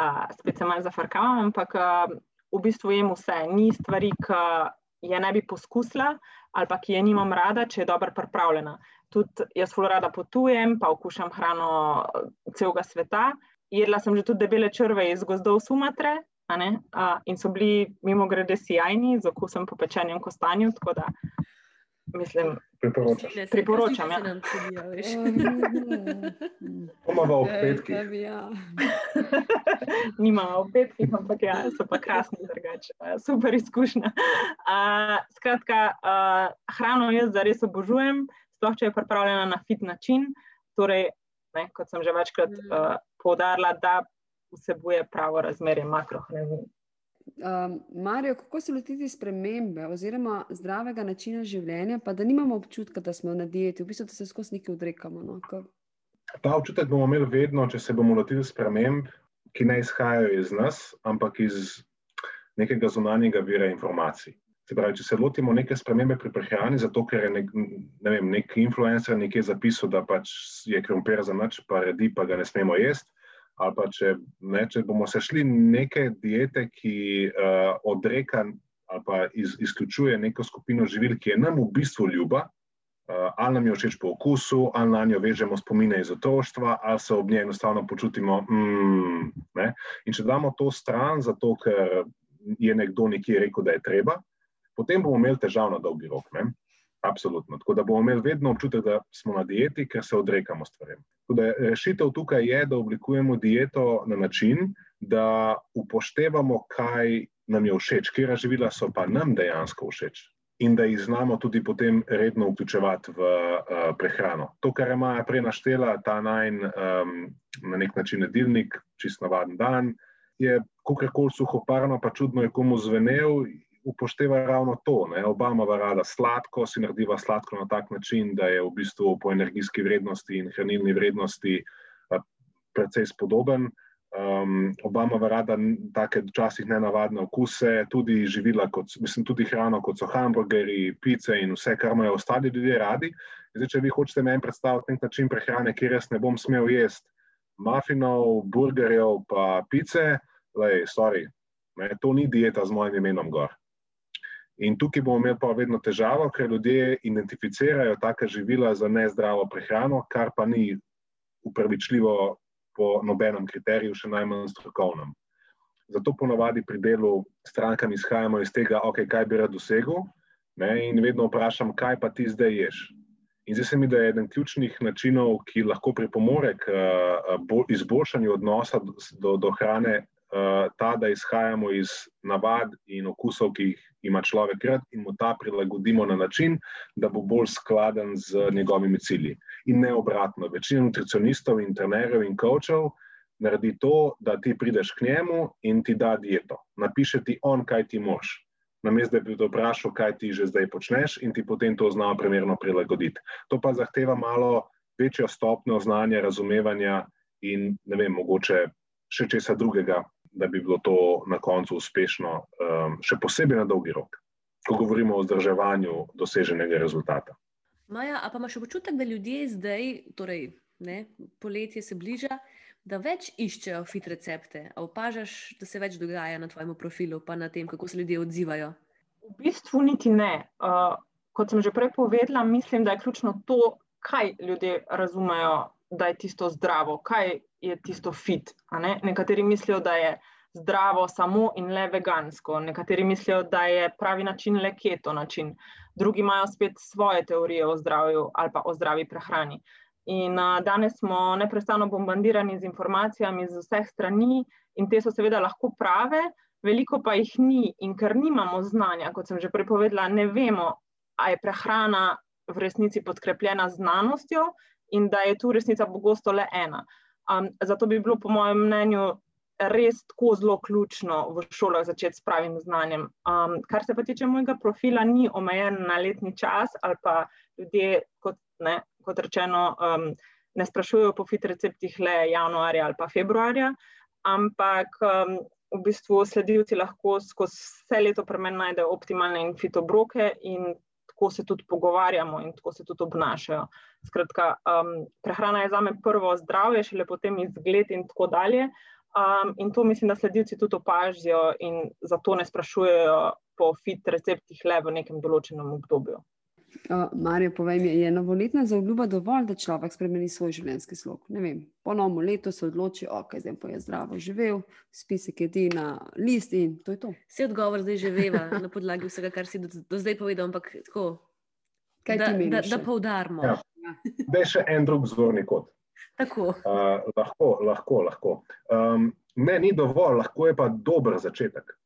Uh, spet se malo zafrkavam, ampak uh, v bistvu jem vse. Ni stvari, ki je ne bi poskusila ali pa ki je nimam rada, če je dobro pripravljena. Tudi jaz zelo rada potujem, pa okušam hrano celega sveta. Jedla sem že tudi debele črve iz gozdov Sumatre in so bili mimo grede sijajni z okusom po pečenjem kostanju. Tako da mislim, priporočam. Priporočam, ja. Pomalo v petkih. Nima v petkih, ampak ja, so pa krasni, drugače. Super izkušnja. Uh, skratka, uh, hrano jaz zares obožujem, sploh če je pripravljena na fit način. Torej, ne, kot sem že večkrat uh, poudarila, da vsebuje pravo razmerje makrohranil. Um, Marijo, kako se lotiti spremembe oziroma zdravega načina življenja, pa da nimamo občutka, da smo na dieti, v bistvu da se skozi nekaj odrekamo? No? Ta občutek bomo imeli vedno, če se bomo lotili sprememb, ki ne izhajajo iz nas, ampak iz nekega zunanjega vira informacij. Se pravi, če se lotimo neke spremembe pri prehrani, zato ker je nek, ne vem, nek influencer nekje zapisal, da pač je krompir za noč, pa redi, pa ga ne smemo jesti ali pa če, ne, če bomo sešli neke diete, ki uh, odreka ali pa iz, izključuje neko skupino živil, ki je nam v bistvu ljuba, uh, ali nam je všeč po okusu, ali na njo vežemo spomine iz otroštva, ali se ob njej enostavno počutimo. Mm, In če damo to stran, zato ker je nekdo nekje rekel, da je treba, potem bomo imeli težav na dolgi rok. Ne? Absolutno. Tako da bomo imeli vedno občutek, da smo na dieti, ker se odrekamo stvarem. Rešitev tukaj je, da oblikujemo dieto na način, da upoštevamo, kaj nam je všeč, kje živila so pa nam dejansko všeč. In da jih znamo tudi potem redno vključevati v uh, prehrano. To, kar je Maja prej naštela, ta najn um, na nek način jedilnik, čist navaden dan, je kakorkoli suhoparno, pa čudno je komu zvenel upošteva ravno to. Ne. Obama va rada sladko, si narediva sladko na tak način, da je v bistvu po energijski vrednosti in hranilni vrednosti precej spodoben. Um, Obama va rada take včasih nenavadne okuse, tudi živila, kot, mislim, tudi hrano, kot so hamburgerji, pice in vse, kar imajo ostali ljudje radi. Zdaj, če vi hočete meni predstaviti nek način prehrane, kjer jaz ne bom smel jesti mafinov, burgerjev, pa pice, lej, sorry, ne, to ni dieta z mojim imenom gor. In tukaj bomo imeli pa vedno težavo, ker ljudje identificirajo taka živila za nezdravo prehrano, kar pa ni upravičljivo po nobenem kriteriju, še najmanj strokovnem. Zato ponovadi pri delu strankam izhajamo iz tega, okay, kaj bi rad dosegel, ne, in vedno vprašam, kaj pa ti zdaj ješ. In zdi se mi, da je eden ključnih načinov, ki lahko pripomore k uh, izboljšanju odnosa do, do hrane, uh, ta, da izhajamo iz navad in okusov, ki jih ima človek rad, in mu ta prilagodimo na način, da bo bolj skladen z njegovimi cilji. In ne obratno. Večina nutricionistov, in trenerjev in coachov naredi to, da ti prideš k njemu in ti da dieto. Napiše ti on, kaj ti moš. Namesto da bi te vprašal, kaj ti že zdaj počneš, in ti potem to znamo primerno prilagoditi. To pa zahteva malo večjo stopnjo znanja, razumevanja in ne vem, mogoče še česa drugega, da bi bilo to na koncu uspešno, um, še posebej na dolgi rok, ko govorimo o vzdrževanju doseženega rezultata. Maja, a pa imaš občutek, da ljudje zdaj, torej ne, poletje se bliža, da več iščejo fit recepte? A opažaš, da se več dogaja na tvojem profilu, pa na tem, kako se ljudje odzivajo? V bistvu niti ne. Uh, kot sem že prej povedala, mislim, da je ključno to, kaj ljudje razumejo, da je tisto zdravo, kaj je tisto fit. Ne? Nekateri mislijo, da je zdravo samo in le vegansko, nekateri mislijo, da je pravi način le keto način, drugi imajo spet svoje teorije o zdravju ali pa o zdravi prehrani. In uh, danes smo neprestano bombardirani z informacijami z vseh strani, in te so seveda lahko prave, veliko pa jih ni. In ker nimamo znanja, kot sem že prepovedala, ne vemo, ali je prehrana v resnici podkrepljena z znanostjo in da je tu resnica pogosto le ena. Um, zato bi bilo, po mojem mnenju, res tako zelo ključno v šolah začeti s pravim znanjem. Um, kar se pa tiče mojega profila, ni omejen na letni čas ali pa ljudje, kot, ne, kot rečeno, um, ne sprašujejo po fit receptih le januarja ali pa februarja, ampak um, v bistvu sledilci lahko skozi vse leto pri meni najdejo optimalne in fitobroke in tako se tudi pogovarjamo in tako se tudi obnašajo. Skratka, um, prehrana je za me prvo zdravje, šele potem izgled in tako dalje. Um, in to mislim, da sledilci tudi opazijo in zato ne sprašujejo po fit receptih le v nekem določenem obdobju. Uh, Marijo, povej mi, je novoletna zaobljuba dovolj, da človek spremeni svoj življenjski slog? Ne vem, po novem letu se odloči, ok, zdaj pa je zdravo živel, spisek jedi na list in to je to. Vse odgovor zdaj že veva na podlagi vsega, kar si do, do zdaj povedal, ampak tako. Kaj da, ti da, meniš? da poudarimo. Ja. Da je še en drug zorni kot. Tako. Uh, lahko, lahko. lahko. Um, ne, ni dovolj, lahko je pa dober začetek.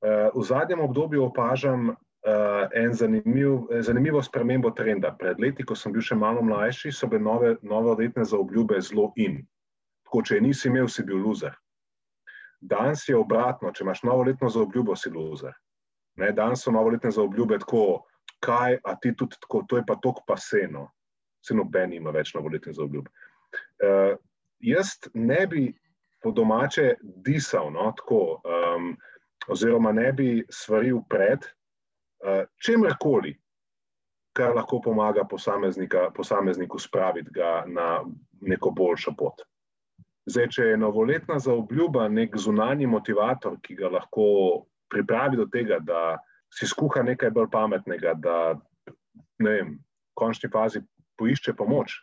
Uh, v zadnjem obdobju opažam uh, en zanimiv, zanimivo spremembo trenda. Pred leti, ko sem bil še malo mlajši, so bile nove, nove letne zaobljube zelo in. Tako, če nisi imel, si bil loser. Danes je obratno, če imaš novoletno zaobljubo, si loser. Ne, danes so novoletne zaobljube tako, kaj, a ti tudi tako, to je pa tok paseno. Vse noben ima več novoletnih zaobljub. Uh, jaz ne bi po domače disal, no, tako, um, oziroma ne bi svaril pred uh, čemkoli, kar lahko pomaga posamezniku spraviti ga na neko boljšo pot. Zdaj, če je novoletna zaobljuba nek zunanji motivator, ki ga lahko pripravi do tega, da si skuha nekaj bolj pametnega, da ne vem, v končni fazi poišče pomoč,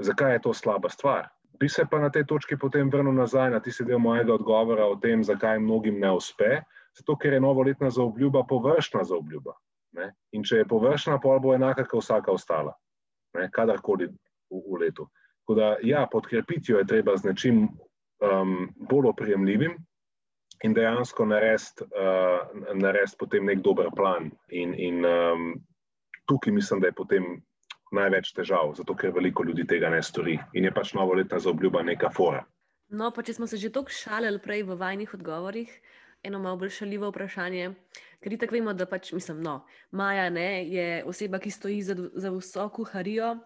zakaj je to slaba stvar? Bi se pa na tej točki potem vrnil nazaj na tisti del mojega odgovora o tem, zakaj mnogim ne uspe. Zato, ker je novoletna zaobljuba površna zaobljuba. Ne? In če je površna, pol bo enaka kot vsaka ostala, ne? kadarkoli v, v letu. Tako da, ja, podkrepiti jo je treba z nečim um, bolj oprijemljivim in dejansko narediti uh, narediti potem nek dober plan. In, in um, tukaj mislim, da je potem največ težav, zato ker veliko ljudi tega ne stori in je pač novoletna zaobljuba neka fora. No, pa če smo se že tako šalili prej v vajnih odgovorih, eno malo bolj šaljivo vprašanje. Ker tako vemo, da pač, mislim, no, Maja ne, je oseba, ki stoji za, za vso kuharijo,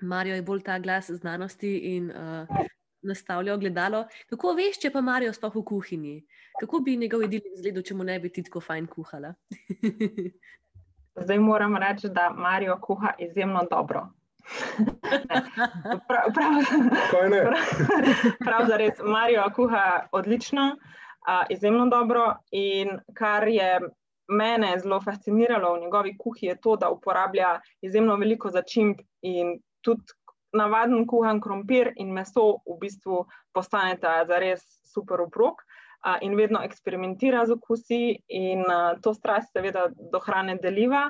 Marijo je bolj ta glas znanosti in uh, nastavlja ogledalo. Kako veš, če pa Marijo sploh v kuhinji? Kako bi njegov jedilnik izgledal, če mu ne bi ti tako fajn kuhala? Zdaj moram reči, da Marijo kuha izjemno dobro. prav, prav, Kaj ne? prav, prav za res, Marijo kuha odlično, a, izjemno dobro. In kar je mene zelo fasciniralo v njegovi kuhi, je to, da uporablja izjemno veliko začimb in tudi navaden kuhan krompir in meso v bistvu postaneta za res super obrok. In vedno eksperimentira z okusi, in uh, to strast, seveda, do hrane deliva.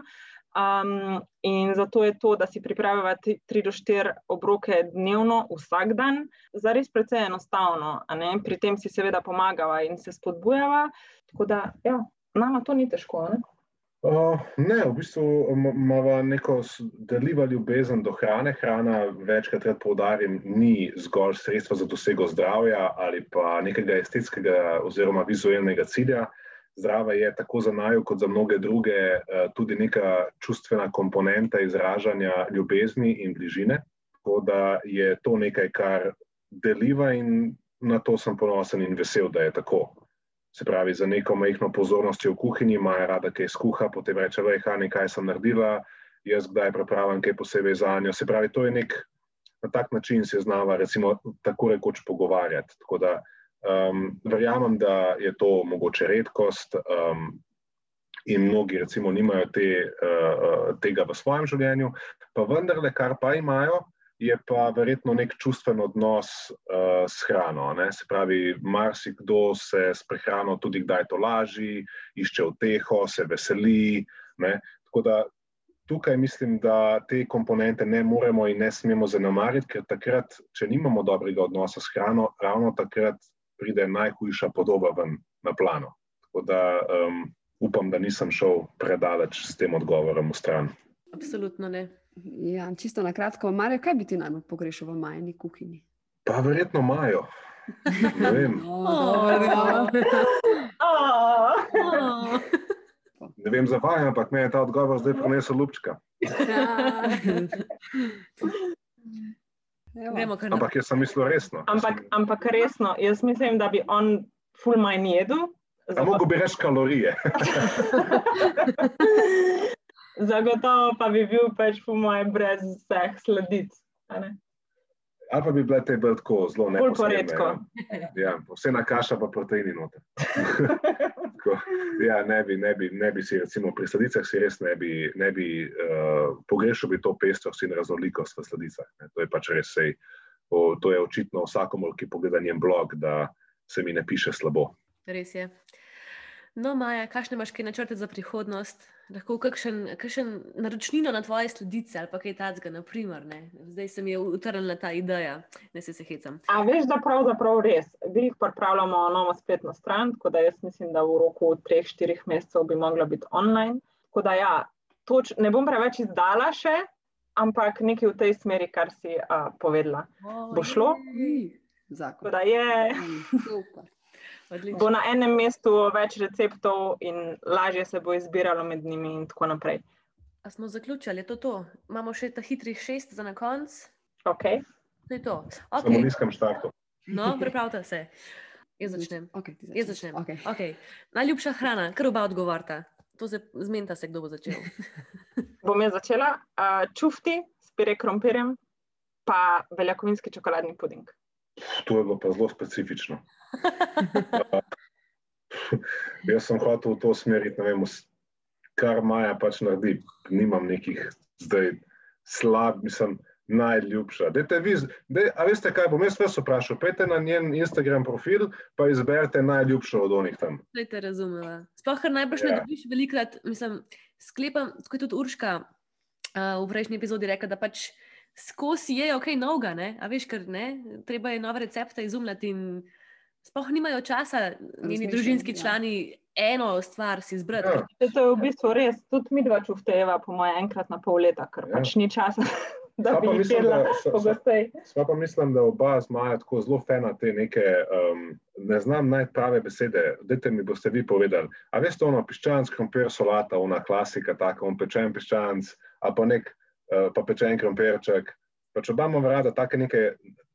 Um, in zato je to, da si pripravimo tri do štiri obroke dnevno, vsak dan, zares precej enostavno. Pri tem si seveda pomagava in se spodbujava. Tako da, ja, nama to ni težko. Ne? Uh, ne, v bistvu imamo neko deljivo ljubezen do hrane. Hrana, večkrat rad poudarim, ni zgolj sredstvo za dosego zdravja ali pa nekega estetskega oziroma vizualnega cilja. Zdrava je tako za naju, kot za mnoge druge, tudi neka čustvena komponenta izražanja ljubezni in bližine. Tako da je to nekaj, kar deliva in na to sem ponosen in vesel, da je tako. Se pravi, za neko majhno pozornost v kuhinji, ima rada, kaj skuha, potem reče: Lej, Hani, kaj sem naredila, jaz kdaj pripravljam kaj posebej za njo. Se pravi, to je nek na tak način se znava, recimo, tako rekoč pogovarjati. Tako da um, verjamem, da je to mogoče redkost um, in mnogi, recimo, nimajo te, uh, tega v svojem življenju, pa vendarle, kar pa imajo je pa verjetno nek čustven odnos uh, s hrano. Ne? Se pravi, marsikdo se s prehrano tudi kdaj to laži, išče uteho, se veseli. Ne? Tako da tukaj mislim, da te komponente ne moremo in ne smemo zanemariti, ker takrat, če nimamo dobrega odnosa s hrano, ravno takrat pride najhujša podoba ven na plano. Tako da um, upam, da nisem šel predaleč s tem odgovorom v stran. Absolutno ne. Ja, čisto na kratko, Marijo, kaj bi ti najbolj pogrešal v majhni kuhinji? Pa verjetno imajo. Ne vem. Ne vem za vaj, ampak me je ta odgovor zdaj prinesel lupčka. Evo. Ampak jaz sem mislil resno. Ampak, ampak resno, jaz mislim, da bi on full manj jedel. A mogo bi reči kalorije. Zagotovo pa bi bil pač po mojem brez vseh sledic. Ne? Ali pa bi bile te bolj tako zelo Bolj neposredne. poredko. Ja. Ja, vse na kaša pa proteini noter. Tako, ja, ne bi, ne, bi, ne bi si, recimo, pri sladicah si res ne bi, ne bi uh, pogrešal bi to pestrost in raznolikost v sladicah. Ne. To je pač res sej, o, to je očitno vsakomor, ki pogleda njen blog, da se mi ne piše slabo. Res je. No, Maja, kakšne imaš kaj načrte za prihodnost? Lahko kakšen, kakšen naročnino na tvoje sledice ali pa kaj takega, naprimer. Ne? Zdaj se mi je utrnila ta ideja, ne se se hecam. A veš, da pravzaprav res. Glih pripravljamo novo spletno stran, tako da jaz mislim, da v roku 3-4 mesecev bi mogla biti online. Tako da ja, toč, ne bom preveč izdala še, ampak nekaj v tej smeri, kar si uh, povedala. Bo šlo? Tako Zakon. da je, Super. Odlično. bo na enem mestu več receptov in lažje se bo izbiralo med njimi in tako naprej. A smo zaključili, je to to? Imamo še ta hitrih šest za na konc? Okay. To je to. Samo Okay. nizkem štartu. No, pripravite se. Jaz začnem. Okay, ti Jaz začnem. Okay. Okay. Najljubša hrana, kar oba odgovorta. To se zmenta se, kdo bo začel. Bom jaz začela. Uh, čufti s pire krompirjem, pa beljakovinski čokoladni puding. To je bilo pa zelo specifično. Jaz sem hotel v to smeriti, ne vem, kar Maja pač naredi. Nimam nekih zdaj slab, mislim, najljubša. Dajte vi, dej, a veste kaj, bom jaz vas vprašal, pejte na njen Instagram profil, pa izberite najljubšo od onih tam. Zdaj te razumela. Sploh, ker najbrž ne Ja. dobiš velikrat, mislim, sklepam, tako je tudi Urška uh, v prejšnji epizodi rekla, da pač skozi je ok, novega, ne? a veš, ker ne, treba je nove recepte izumljati in sploh nimajo časa njeni družinski ja. člani eno stvar si izbrati. Ja. ker To je v bistvu res, tudi mi dva čufteva, po mojem, enkrat na pol leta, ker Ja. pač ni časa, da Sva bi mislim, jedla da s- s- pogosteje. Sva pa mislim, da oba z Maja tako zelo fena te neke, um, ne znam najti prave besede, dajte mi boste vi povedali. A veste ono piščanc, krompir, solata, ona klasika, tako on pečen piščanc, a pa nek uh, pa pečen krompirček. Pač oba imamo rada take neke,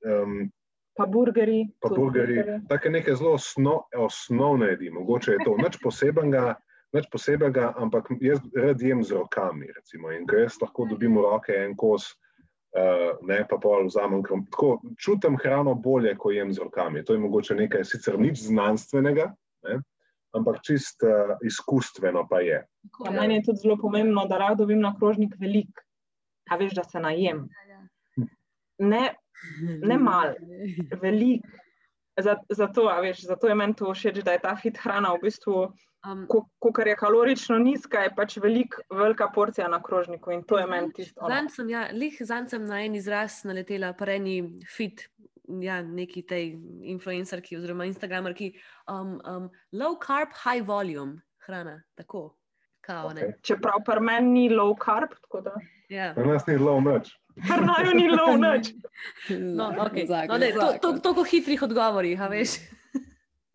um, Pa burgeri. pa burgeri, take neke zelo osno, osnovne jedi, mogoče je to nič posebenega. Nič posebnega, ampak jaz rad jem z rokami. Recimo. In ko jaz lahko dobim v roke en kos, uh, ne pa pol vzamem krom. Tako čutim hrano bolje, ko jem z rokami. To je mogoče nekaj sicer nič znanstvenega, ne? ampak čist uh, izkustveno pa je. tako, Ja, ja. meni je tudi zelo pomembno, da rad dobim na krožnik velik. A veš, da se najem. Ne, ne mal, velik. Za- Zato, a veš, zato je meni to všeč, da je ta fit hrana v bistvu, Um, ko je kalorično nizka, je pač velik, velika porcija na krožniku in to je meni tisto. Zanj sem, ja, lih zanj sem na en izraz naletela, pa eni fit, ja, neki tej influencerki oziroma instagramerki. Um, um, low carb, high volume hrana, tako. Kao, ne. Okay. Čeprav pri meni ni low carb, tako da Ja. Pri nas ni low nič. Pri naju ni low nič. No, okay. No, ne, to, to, toliko hitrih odgovorih, a veš.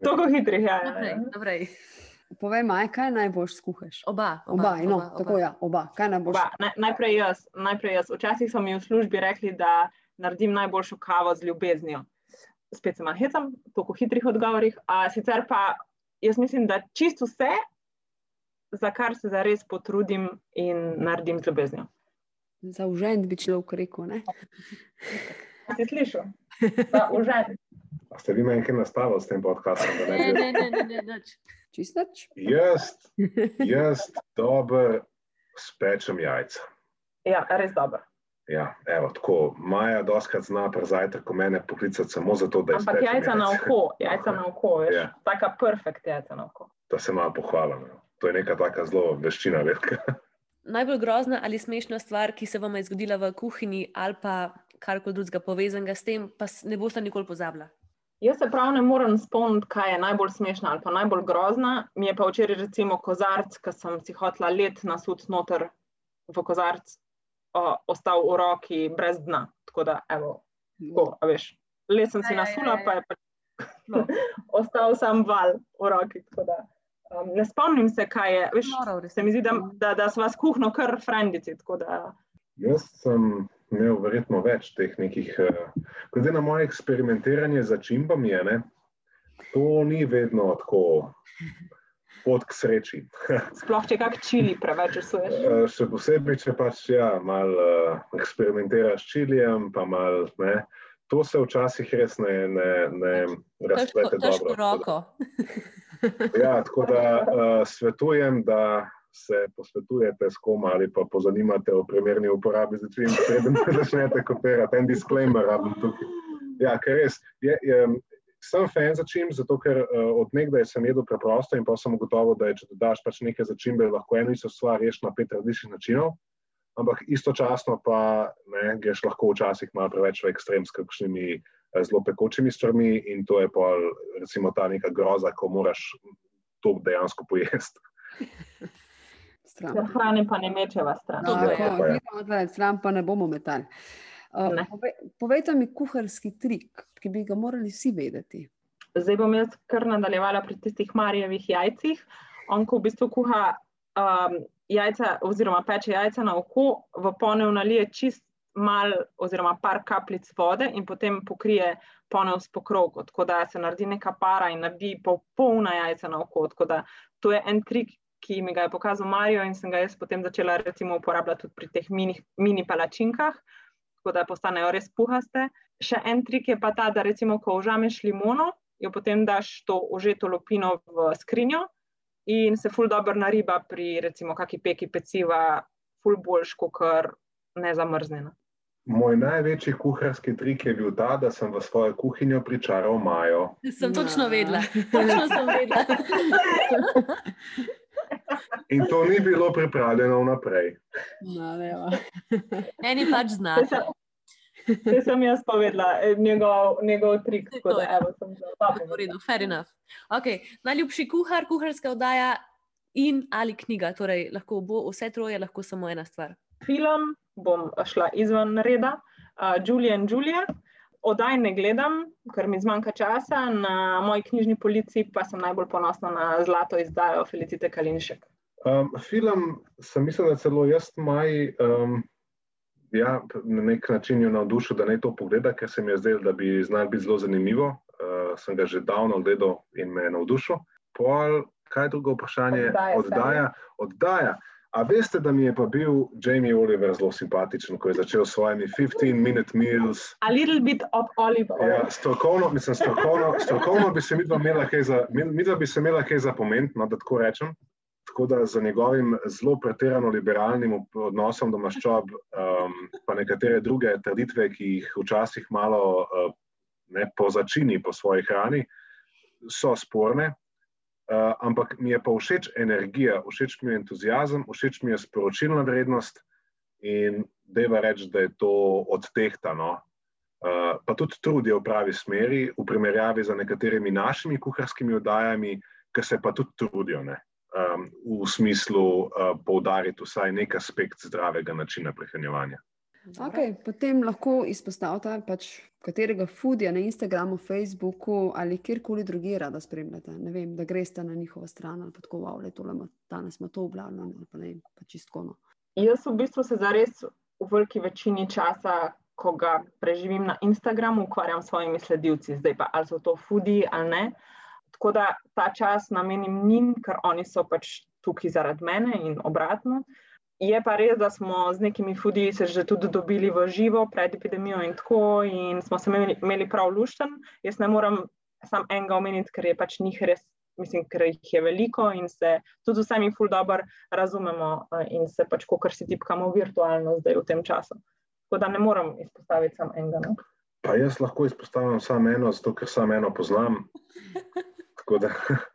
Toliko hitrih. Ja, Naprej, ja. naprej. Povej, Maj, kaj najbolj skuhaš? Oba, Oba, oba, no, oba, tako oba. ja, oba. Kaj najbolj Oba, naj, najprej, jaz, najprej jaz. Včasih so mi v službi rekli, da naredim najboljšo kavo z ljubeznijo. Spet se malo hecam, toliko hitrih odgovorih. A, sicer pa jaz mislim, da čisto vse, za kar se zares potrudim in naredim z ljubeznijo. Za užend bi človek rekel, ne? Si slišal? Za užen. A ste vi meni kaj nastavili s tem podcastom? da ne Ne, ne, ne, ne, ne, nič. Čistač? Jaz, jaz dober spečem jajca. Ja, res dobro. Ja, evo, tako. Maja doskrat zna pri zajtrku mene poklicati samo zato, da Ampak izpečem jajca na oko, jajca na oko, veš, Ja. taka perfekt jajca na oko. Da se malo pohvalim. no. To je neka taka zelo veščina redka. Najbolj grozna ali smešna stvar, ki se vam je zgodila v kuhinji ali pa karkoli drugega povezanega s tem, pa ne boste nikoli pozabila? Jaz se prav ne morem spomniti, kaj je najbolj smešna ali pa najbolj grozna. Mi je pa včeraj recimo kozarc, ki sem si hotla let nasud noter v kozarc, o, ostal v roki brez dna. Tako da, evo, tako, a veš, let sem si Ja, ja, nasula, ja, ja. pa je pač No. ostal sam val v roki. tako Da, um, ne spomnim se, kaj je. Veš, Noro, se mi zdi, da, da, da smo s kuhno kar frendici. tako da, Jaz sem imel verjetno več teh nekih, eh, glede na moje eksperimentiranje z čimbami, je, ne, to ni vedno tako pot k sreči. Sploh če kak čili preveč usuješ. Eh, Še posebej, če pač ja, malo uh, eksperimentiraš s čilijem, pa malo ne. To se včasih res ne, ne, ne Težko, razplete težko dobro. roko. Ja, tako da uh, svetujem, da se posvetujete s kom ali pa pozanimate o primerni uporabi začin, preden začnete kopirati. En disclaimer rabim tukaj. Ja, ker res, je, je, sem fan začim, zato ker uh, od nekdaj sem jedel preprosto in pa sem ugotovil, da je, če dodaš pač nekaj začimbe, lahko eno isto stvar rešiš na pet različnih načinov, ampak istočasno pa ne, greš lahko včasih malo preveč v ekstrem s kakšnimi eh, zelo pekočimi stvarmi in to je pa recimo ta neka groza, ko moraš to dejansko pojesti. Stran. Hrane pa ne mečeva stran. Tako, je stran, pa ne bomo metali. Uh, Ne. povej, povejte mi kuharski trik, ki bi ga morali vsi vedeti. Zdaj bom jaz kar nadaljevala pri tistih Marijevih jajcih. On, ko v bistvu kuha um, jajca, oziroma peče jajca na oko, v ponev nalije čist mal, oziroma par kapljic vode in potem pokrije ponev s pokrovko, tako da se naredi neka para in naredi popolna jajca na oko. Tako da to je en trik, ki mi ga je pokazal Marijo in sem ga jaz potem začela recimo uporabljati tudi pri teh mini, mini palačinkah, tako da postanejo res puhaste. Še en trik je pa ta, da recimo, ko užameš limono, jo potem daš to užeto lupino v skrinjo in se ful dobro nariba pri recimo kaki peki peciva, ful boljš, kot nezamrznjena. Moj največji kuharski trik je bil ta, da sem v svojo kuhinjo pričaral Majo. Sem točno Ja. vedela. Točno sem vedela. In to ni bilo pripravljeno vnaprej. No. Eni pač znate. Vse sem jaz povedala, eh, njegov, njegov trik. To da, evo, sem V redu, fair enough. Okay. Najljubši kuhar, kuharska oddaja in ali knjiga. Torej, lahko bo vse troje, lahko samo ena stvar. Film, bom šla izven reda, uh, Julia in Julia. Odaj ne gledam, ker mi zmanjka časa, na moji knjižni polici pa sem najbolj ponosna na zlato izdajo Felicite Kalinšek. Um, film sem mislil, da celo jaz maj, um, ja, na nek način jo navdušil, da naj to pogleda, ker se mi je zdelo, da bi znal biti zelo zanimivo. Uh, sem ga že davno gledal in me je navdušil. Pol, kaj je drugo vprašanje? Oddaja, oddaja. oddaja. A veste, da mi je pa bil Jamie Oliver zelo simpatičen, ko je začel s svojimi 15-minute meals. A little bit of olive oil. Ja, strokovno, mislim, strokovno, strokovno bi se midva imela kaj za, midva bi se imela kaj za pomen, no, da tako rečem. Tako da za njegovim zelo pretirano liberalnim odnosom do maščob, um, pa nekatere druge trditve, ki jih včasih malo uh, ne, pozačini po svoji hrani, so sporne. Uh, ampak mi je pa všeč energija, všeč mi je entuzijazem, všeč mi je sporočilna vrednost in deva reči, da je to odtehtano. Uh, pa tudi trud je v pravi smeri, v primerjavi z nekaterimi našimi kuharskimi oddajami, ki se pa tudi trudijo ne, um, v smislu uh, poudariti vsaj nek aspekt zdravega načina prehranjevanja. Okay, potem lahko izpostavite, pač, katerega foodija na Instagramu, Facebooku ali kjerkoli drugje rada spremljate. Ne vem, da greste na njihovo stran ali tako, wow, le, tole danes smo to objavljeno ali pa ne vem, pa čistko. No. Jaz v bistvu se zares v veliki večini časa, ko ga preživim na Instagramu, ukvarjam s svojimi sledilci, zdaj pa ali so to fudi ali ne. Tako da ta čas namenim njim, ker oni so pač tukaj zaradi mene in obratno. Je pa res, da smo z nekimi fudi se že tudi dobili v živo pred epidemijo in tako, in smo se imeli, imeli prav lušten. Jaz ne morem sam enega omeniti, ker je pač njih res, mislim, ker jih je veliko in se tudi vsemi ful dobro razumemo eh, in se pač, kot si tipkamo virtualno zdaj v tem času. Tako da ne morem izpostaviti samo enega. No? Pa jaz lahko izpostavim samo eno, zato ker samo eno poznam. Tako da,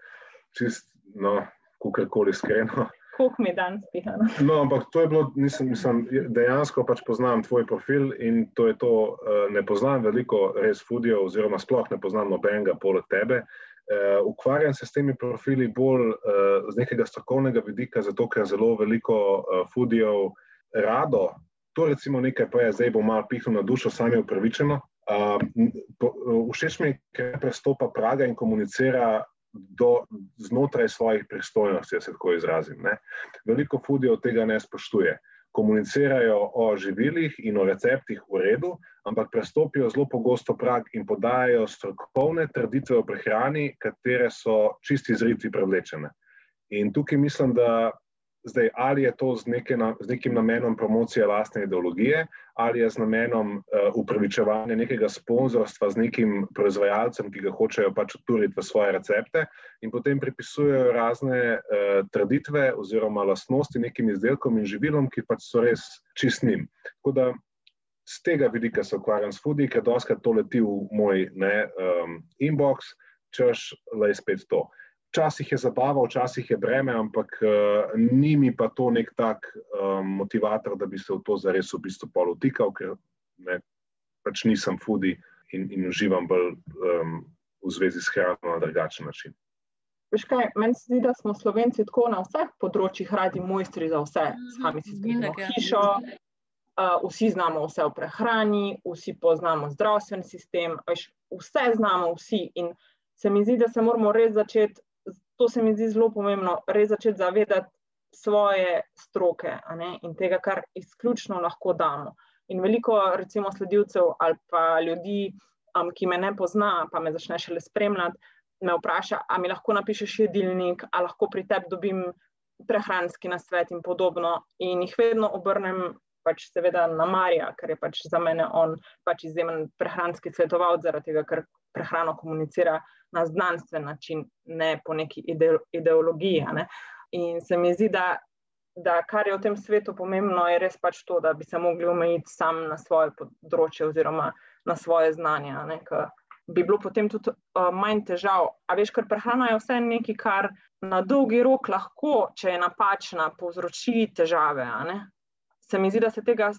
čist, no, kakorkoli iskreno. Koliko mi dan spiha. No? Ampak to je bilo, nisem, mislim, dejansko pač poznam tvoj profil in to je to, uh, ne poznam veliko res fudijo, oziroma sploh ne poznam nobenega poleg tebe. Uh, ukvarjam se s temi profili bolj uh, z nekega strokovnega vidika, zato ker zelo veliko uh, fudijo rado. To recimo nekaj, pa je zdaj bo malo pihnilo na dušo, sami upravičeno. Uh, všeč mi je, ker prestopa praga in komunicira do, znotraj svojih pristojnosti, da se tako izrazim. Ne. Veliko fudijo tega ne spoštuje. Komunicirajo o živilih in o receptih v redu, ampak prestopijo zelo pogosto prag in podajajo strokovne trditve o prehrani, katere so čisti zriti prevlečene. In tukaj mislim, da Zdaj, ali je to z, neke, z nekim namenom promocije lastne ideologije, ali je z namenom uh, upravičevanja nekega sponzorstva z nekim proizvajalcem, ki ga hočejo pač uturiti v svoje recepte, in potem pripisujejo razne uh, traditve oziroma lastnosti nekim izdelkom in živilom, ki pač so res čistnim. Tako da z tega vidika se ukvarjam s fudi, ker doskrat to leti v moj ne, um, inbox, češ le spet to. Včasih je zabava, včasih je breme, ampak uh, ni mi pa to nek tak um, motivator, da bi se v to zares v bistvu polutikal, ker ne, pač nisem fudi in, in uživam bolj um, v zvezi s hrano na drugačen način. Veš kaj, meni se zdi, da smo slovenci tako na vseh področjih radi mojstri za vse. Sami si zgradimo hišo, uh, vsi znamo vse o prehrani, vsi poznamo zdravstveni sistem, veš, vse znamo vsi. In se mi zdi, da se moramo res začeti to se mi zdi zelo pomembno, res začeti zavedati svoje stroke in tega, kar izključno lahko damo. In veliko, recimo, sledilcev ali pa ljudi, um, ki me ne pozna, pa me začne šele spremljati, me vpraša, ali mi lahko napišeš jedilnik, ali lahko pri tebi dobim prehranski nasvet in podobno. In jih vedno obrnem. Pač seveda na Marija, ker je pač za mene on pač izjemen prehranski svetovalec, zaradi tega, ker prehrano komunicira na znanstven način, ne po neki ideologiji. Ne. In se mi zdi, da, da kar je v tem svetu pomembno, je res pač to, da bi se mogli omejiti sam na svoje področje oziroma na svoje znanja. Ne, bi bilo potem tudi uh, manj težav. A veš, ker prehrana je vse nekaj, kar na dolgi rok lahko, če je napačna, povzroči težave. Se mi zdi, da se tega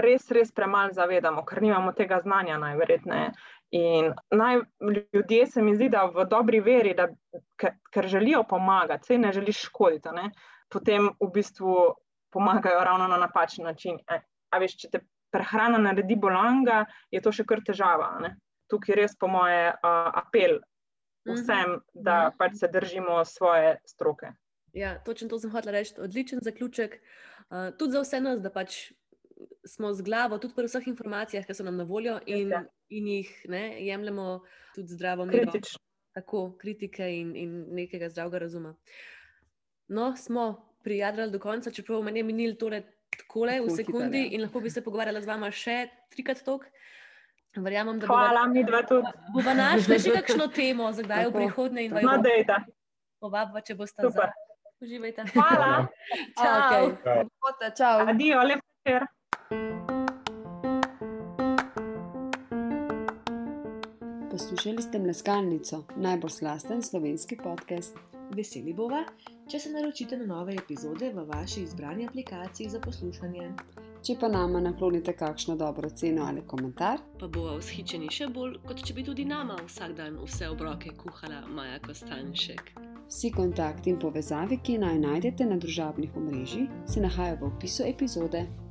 res, res premalo zavedamo, ker nimamo tega znanja, najverjetneje. In naj, ljudje se mi zdi, da v dobri veri, da, ker, želijo pomagati, se ne želiš škoditi, ne? potem v bistvu pomagajo ravno na napačen način. E, a veš, če te prehrana naredi bolanga, je to še kar težava. Ne? Tukaj je res, po moje, uh, apel vsem, da mhm. pač se držimo svoje stroke. Ja, točno to sem hotel reči. Odličen zaključek. Uh, tudi za vse nas, da pač smo z glavo, tudi pri vseh informacijah, ki so nam na voljo, in, ja. in jih ne, jemljemo tudi zdravo, kritično. Tako, kritike in, in nekega zdravega razuma. No, smo prijadrali do konca, čeprav meni je minil tole takole v sekundi ja. in lahko bi se pogovarjala z vama še trikrat tok. Verjamem, da Hvala, mi dva tudi. Bomo našli še kakšno temo, za kdaj v prihodnje in dvaj. No, dejta. Povabva, če boste super. Uživajte. Hvala. Čau. Okay. Čau. Adijo, lep večer. Poslušali ste Mleskalnico, najbolj slasten slovenski podcast. Veseli bova, če se naročite na nove epizode v vaši izbrani aplikaciji za poslušanje. Če pa nama naklonite kakšno dobro ceno ali komentar, pa bova vzhičeni še bolj, kot če bi tudi nama vsak dan vse obroke kuhala Maja Kostanšek. Vsi kontakti in povezave, ki naj najdete na družabnih omrežjih, se nahajajo v opisu epizode.